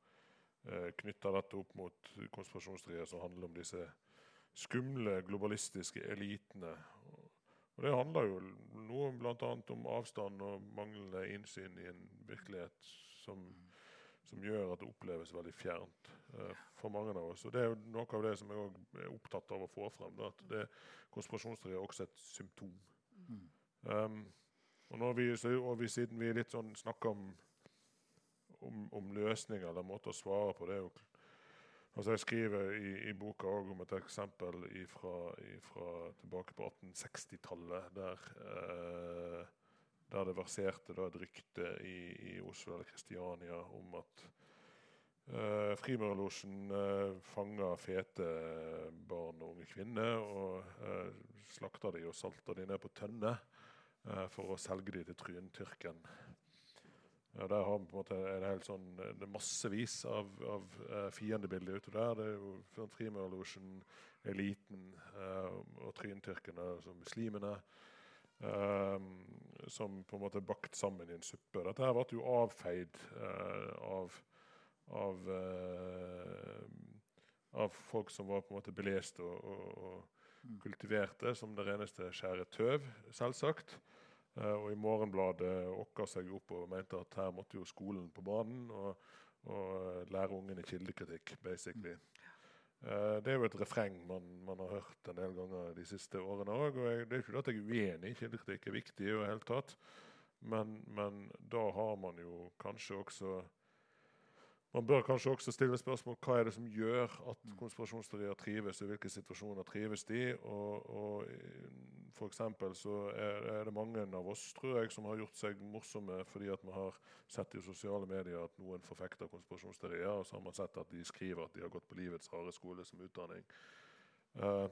eh, knytta dette opp mot konspirasjonsteorier som handler om disse skumle globalistiske elitene. Og det handler jo noe bl.a. om avstand og manglende innsyn i en virkelighet som, som gjør at det oppleves veldig fjernt eh, for mange av oss. Og Det er jo noe av det som jeg er opptatt av å få frem. Da, at det konspirasjonsteori er også et symptom. Mm. Um, og, vi, og vi, siden vi litt sånn snakker om, om, om, løsninger eller måter å svare på det altså Jeg skriver i, i boka om et eksempel ifra, ifra tilbake på 1860-tallet, der, eh, der, det verserte da, et rykte i, i, Oslo eller Kristiania om at eh, Frimurlosjen eh, fanga fete barn og unge kvinner og eh, slakta de og salta de ned på tønner. Eh, for å selge de til Tryntyrken. Ja, der har vi på en måte en helt sånn, det er massevis av, av uh, fiendebilder ute der. Det er jo Frimurlosjen, eliten eh, og Tryntyrkene, altså muslimene. eh, som på en måte er bakt sammen i en suppe. Dette her ble jo avfeid av, av, av, folk som var på en måte belest og, og, og kultiverte som det reneste skjære tøv, selvsagt. Uh, og i Morgenbladet okka seg opp og mente at her måtte jo skolen på banen og, og uh, lære ungene kildekritikk, basically. Uh, det er jo et refreng man, man, har hørt en del ganger de siste årene òg. Og jeg, det er ikke at jeg er uenig, kildekritikk er viktig i det hele tatt. Men, men da har man jo kanskje også man bør kanskje også stille spørsmål hva er det som gjør at konspirasjonsteorier trives, og hvilke situasjoner trives de. Og, og for så er, er, det mange av oss tror jeg, som har gjort seg morsomme fordi at vi har sett i sosiale medier at noen forfekter konspirasjonsteorier, og så har man sett at de skriver at de har gått på livets harde skole som utdanning. Uh,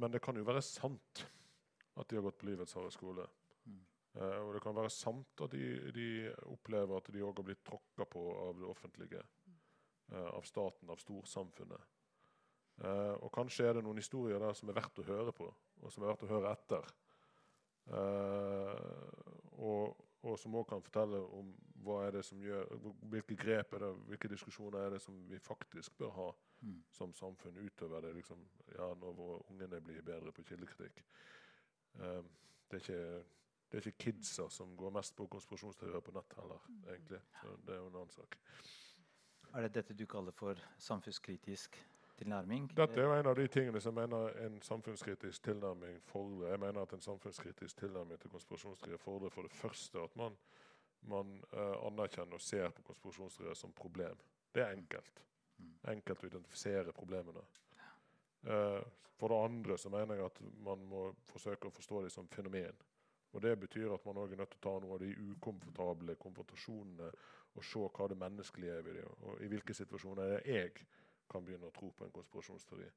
men det kan jo være sant at de har gått på livets harde skole. Uh, og det kan være sant at de, de opplever at de òg har blitt tråkka på av det offentlige. Uh, av staten, av storsamfunnet. Uh, og kanskje er det noen historier der som er verdt å høre på, og som er verdt å høre etter. Og, og, som òg kan fortelle om hva er det som gjør, hvilke grep er det, hvilke diskusjoner er det som vi faktisk bør ha mm. som samfunn utover det liksom, ja, når ungene blir bedre på kildekritikk. Det, er ikke, det er ikke kidsa som går mest på konspirasjonsteorier på nett heller, mm. egentlig. Så det er jo en annen sak. Er det dette du kaller for samfunnskritisk tilnærming? Dette er jo en av de tingene som mener en samfunnskritisk tilnærming fordrer. Jeg mener at en samfunnskritisk tilnærming til konspirasjonsteorier fordrer for det første at man, man uh, anerkjenner og ser på konspirasjonsteorier som problem. Det er enkelt. Mm. Enkelt å identifisere problemene. Uh, for det andre så mener jeg at man må forsøke å forstå dem som fenomen. Og Det betyr at man også er nødt til å ta noen av de ukomfortable konfrontasjonene og se hva det menneskelige er ved det, og i hvilke situasjoner er det jeg kan begynne å tro på en konspirasjonsteori?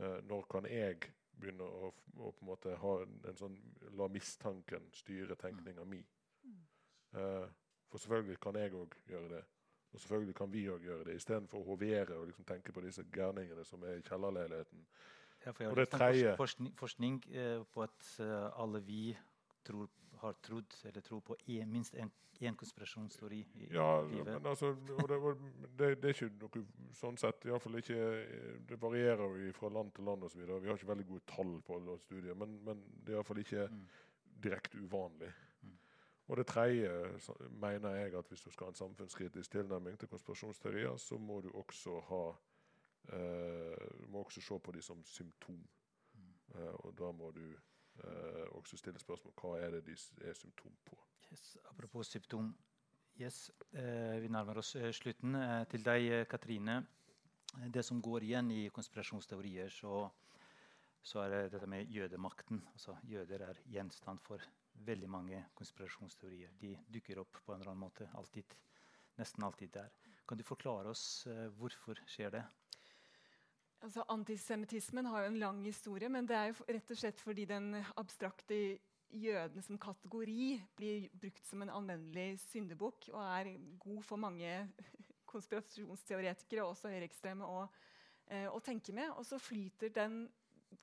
Eh, når kan jeg begynne å, å, på en måte ha en, en sånn La mistanken styre tenkninga mi? Eh, for selvfølgelig kan jeg òg gjøre det. Og selvfølgelig kan vi òg gjøre det, istedenfor å hovere og liksom tenke på disse gærningene som er i kjellerleiligheten. Ja, for jeg og det tredje forskning, forskning eh, på at uh, alle vi tror, har trodd eller tror på en, minst én konspirasjonsteori i ja, livet? Men altså, det, det, det, er ikke noe sånn sett ikke, Det varierer jo fra land til land osv. Vi har ikke veldig gode tall på alle studier, men, men det er iallfall ikke mm. direkte uvanlig. Mm. Og det tredje mener jeg at hvis du skal ha en samfunnskritisk tilnærming til konspirasjonsteorier, så må du også ha eh, må også se på de som symptom. Eh, og da må du også stille spørsmål hva er det de er symptom på. Yes, apropos symptom. Yes, eh, vi nærmer oss eh, slutten. Eh, til deg, eh, Katrine. Eh, det som går igjen i konspirasjonsteorier, så, så er det dette med jødemakten. Altså, jøder er gjenstand for veldig mange konspirasjonsteorier. De dukker opp på en eller annen måte. Alltid, nesten alltid der. Kan du forklare oss eh, hvorfor skjer det? Altså, antisemittismen har jo en lang historie, men det er jo rett og slett fordi den abstrakte jøden som kategori blir brukt som en anvendelig syndebukk og er god for mange konspirasjonsteoretikere, også høyreekstreme, å, eh, å tenke med. Og så flyter den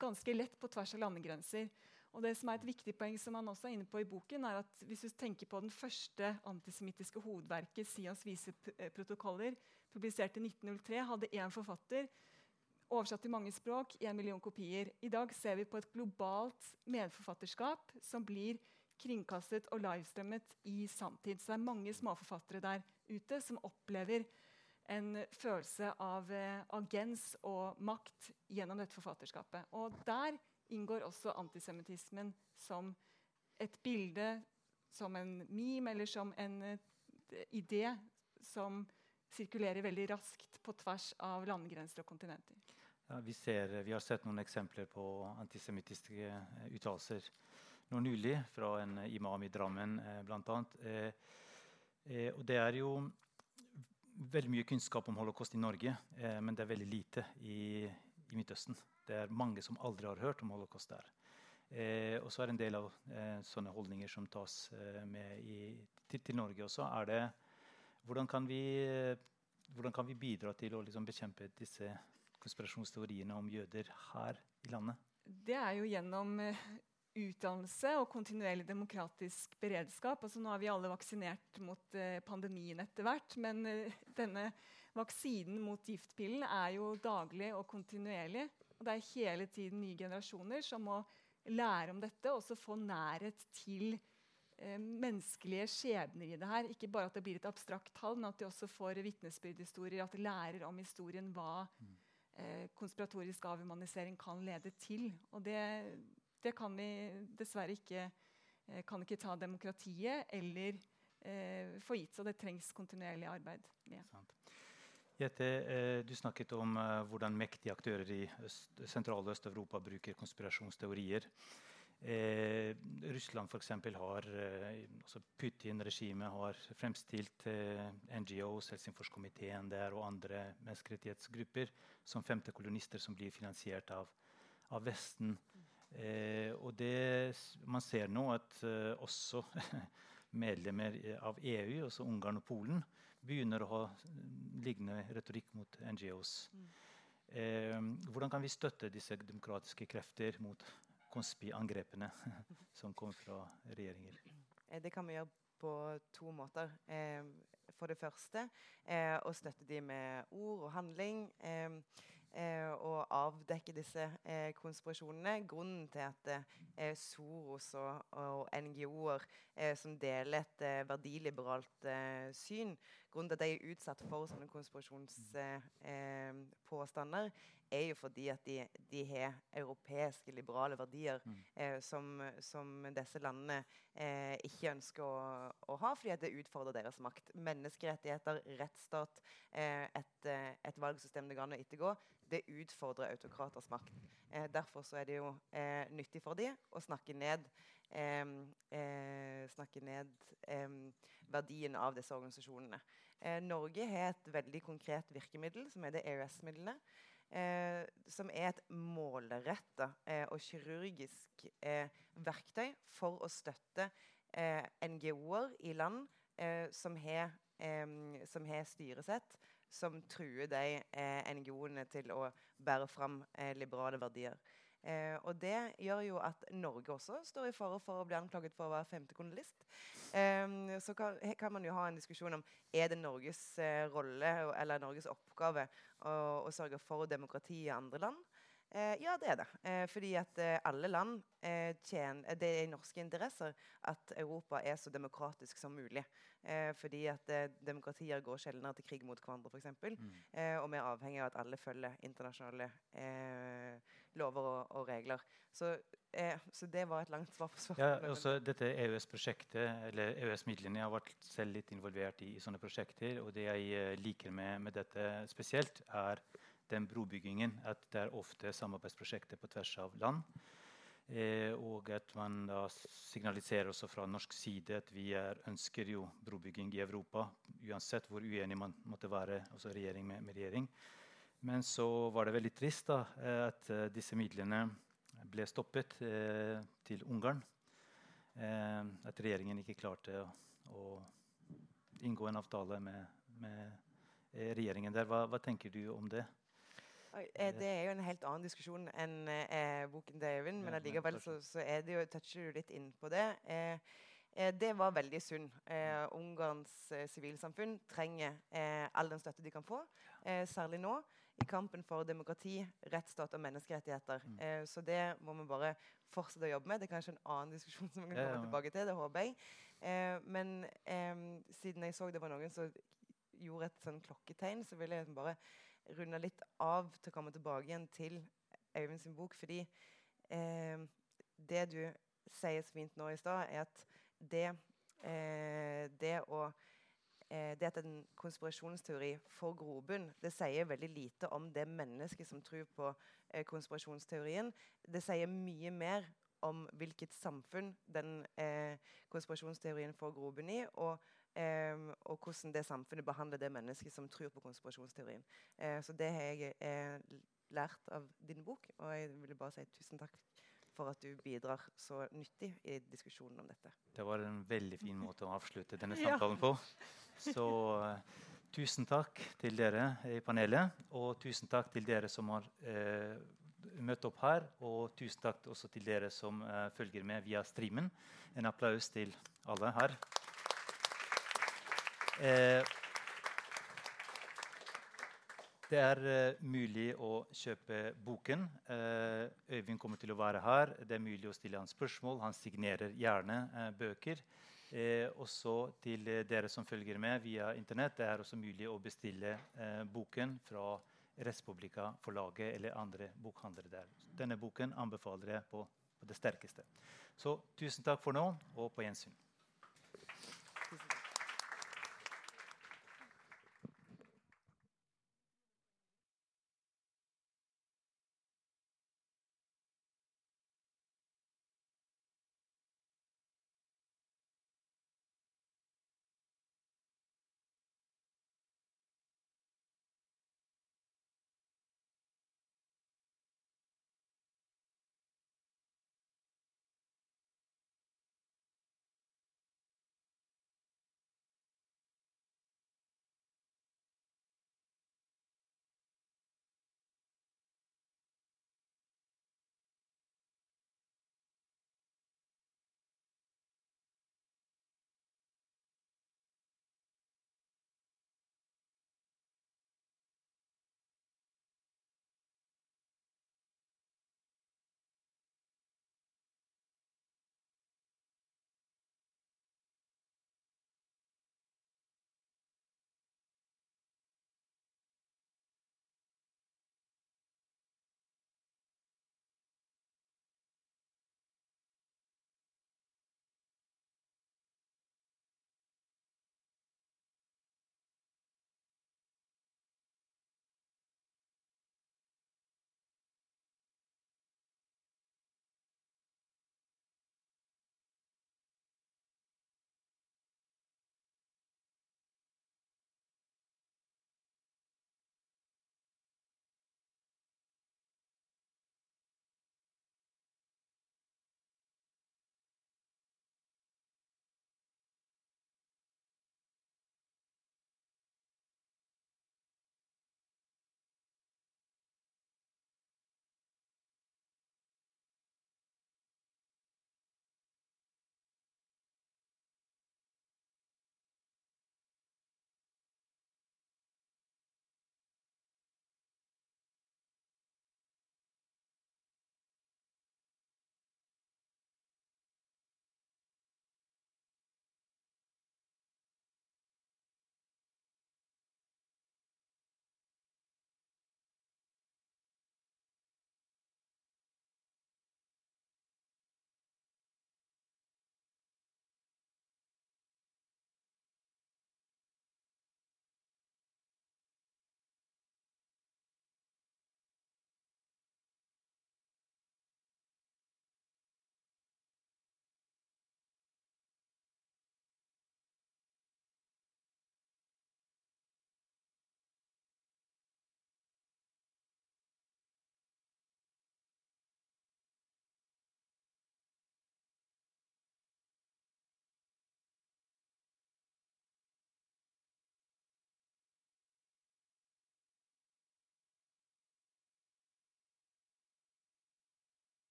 ganske lett på tvers av landegrenser. Og det som er et viktig poeng som han også er inne på i boken, er at hvis du tenker på den første antisemittiske hovedverket, Sions viseprotokoller, publisert i 1903, hadde én forfatter oversatt til mange språk, i en million kopier. I dag ser vi på et globalt medforfatterskap som blir kringkastet og livestrømmet i samtid. Så det er mange småforfattere der ute som opplever en følelse av eh, agens og makt gjennom dette forfatterskapet. Og der inngår også antisemittismen som et bilde, som en meme eller som en uh, idé som sirkulerer veldig raskt på tvers av landegrenser og kontinenter. Ja, vi, ser, vi, har sett noen eksempler på antisemittiske eh, uttalelser nå nylig fra en imam i Drammen eh, bl.a. Eh, eh, og det er jo veldig mye kunnskap om holocaust i Norge, eh, men det er veldig lite i, i, Midtøsten. Det er mange som aldri har hørt om holocaust der. Eh, og så er det en del av sånne holdninger som tas med i, til, til, Norge også. Er det, hvordan, kan vi, hvordan kan vi bidra til å liksom bekjempe disse konspirasjonsteoriene om jøder her i landet? Det er jo gjennom uh, utdannelse og kontinuerlig demokratisk beredskap. Altså, nå er vi alle vaksinert mot uh, pandemien etter hvert, men uh, denne vaksinen mot giftpillen er jo daglig og kontinuerlig. Og det er hele tiden nye generasjoner som må lære om dette og også få nærhet til menneskelige skjebner i det her. Ikke bare at det blir et abstrakt tall, men at de også får vitnesbyrdhistorier, at de lærer om historien hva mm eh, konspiratorisk avhumanisering kan lede til. Og det, det kan vi dessverre ikke eh, kan ikke ta demokratiet eller eh, få gitt. Så det trengs kontinuerlig arbeid med. Jette, eh, du snakket om eh, hvordan mektige aktører i Øst, Sentral- og Øst-Europa bruker konspirasjonsteorier. Eh, Russland f.eks. har eh, altså Putin-regimet har fremstilt eh, NGOs, Helsingforskomiteen der og andre menneskerettighetsgrupper som femte kolonister som blir finansiert av, av Vesten. Eh, og det, man ser nå at eh, også medlemmer av EU, også Ungarn og Polen, begynner å ha lignende retorikk mot NGOs. Mm. Eh, hvordan kan vi støtte disse demokratiske krefter mot Konspi-angrepene som kom fra regjeringer? Eh, det kan vi gjøre på to måter. Eh, for det første eh, å støtte de med ord og handling. Eh, eh, og avdekke disse eh, konspirasjonene. Grunnen til at Soros og, og NGO-er som deler et verdiliberalt syn, grunnen til at de er utsatt for sånne konspirasjonspåstander, er jo fordi at de, de har europeiske liberale verdier mm. eh, som, som, disse landene eh, ikke ønsker å, å, ha, fordi at det utfordrer deres makt. Menneskerettigheter, rettsstat, eh, et, et, valgsystem det går an å ettergå, det utfordrer autokraters makt. Eh, derfor er det jo eh, nyttig for dem å snakke ned, eh, snakke ned verdien av disse organisasjonene. Norge har et veldig konkret virkemiddel, som er det EØS-midlene eh, som er et målretta eh, og kirurgisk eh, verktøy for å støtte eh, NGO-er i land eh, som har, som har styresett som truer de NGO-ene til å bære fram liberale verdier. Eh, og det gjør jo at Norge også står i fare for å bli anklaget for å være femtekolonist. Eh, så kan, kan, man jo ha en diskusjon om er det Norges eh, rolle eller Norges oppgave å, å sørge for demokrati i andre land. Eh, ja, det er det. Eh, fordi at eh, alle land tjener Det er i norske interesser at Europa er så demokratisk som mulig. fordi at demokratier går sjeldnere til krig mot hverandre, f.eks. Mm. og vi er avhengig av at alle følger internasjonale lover og, og regler. Så, så, det var et langt svar på spørsmålet. Ja, også dette EØS-prosjektet, eller EØS-midlene, Jeg har vært selv litt involvert i, i, sånne prosjekter. Og det jeg liker med, med dette spesielt, er den brobyggingen. At det er ofte samarbeidsprosjekter på tvers av land. Eh, og at man da signaliserer også fra norsk side at vi er, ønsker jo brobygging i Europa. Uansett hvor uenig man måtte være, altså regjering med, med regjering. Men så var det veldig trist da, at uh, disse midlene ble stoppet eh, til Ungarn. Eh, at regjeringen ikke klarte å, å, inngå en avtale med, med regjeringen der. Hva, hva tenker du om det? Eh, det er jo en helt annen diskusjon enn eh, boken til Øyvind, men allikevel så, så er det jo, toucher du litt inn på det. Eh, eh, det var veldig synd. Eh, Ungarns eh, sivilsamfunn trenger all den støtte de kan få, særlig nå. I kampen for demokrati, rettsstat og menneskerettigheter. Mm. så det må vi bare fortsette å jobbe med. Det er kanskje en annen diskusjon som vi kan komme tilbake til. det håper jeg. men siden jeg så det var noen som gjorde et sånn klokketegn, så vil jeg bare runde litt av til å komme tilbake igjen til Øyvind sin bok. Fordi eh, det du sier så fint nå i stad, er at det, eh, det å eh, det at en konspirasjonsteori får grobunn, det sier veldig lite om det mennesket som tror på eh, konspirasjonsteorien. Det sier mye mer om hvilket samfunn den eh, konspirasjonsteorien får grobunn i. og Um, og hvordan det samfunnet behandler det mennesket som tror på konspirasjonsteorien. Uh, så det har jeg uh, lært av din bok, og jeg vil bare si tusen takk for at du bidrar så nyttig i diskusjonen om dette. Det var en veldig fin måte å avslutte denne samtalen på. Så uh, tusen takk til dere i panelet, og tusen takk til dere som har møtt opp her. Og tusen takk også til dere som følger med via streamen. En applaus til alle her. Eh, det er uh, mulig å kjøpe boken. Uh, Øyvind kommer til å være her. Det er mulig å stille han spørsmål. Han signerer gjerne uh, bøker. også til dere som følger med via Internett. Det er også mulig å bestille boken fra Respublika forlaget eller andre bokhandlere der. Denne boken anbefaler jeg på, på det sterkeste. Så tusen takk for nå, og på gjensyn.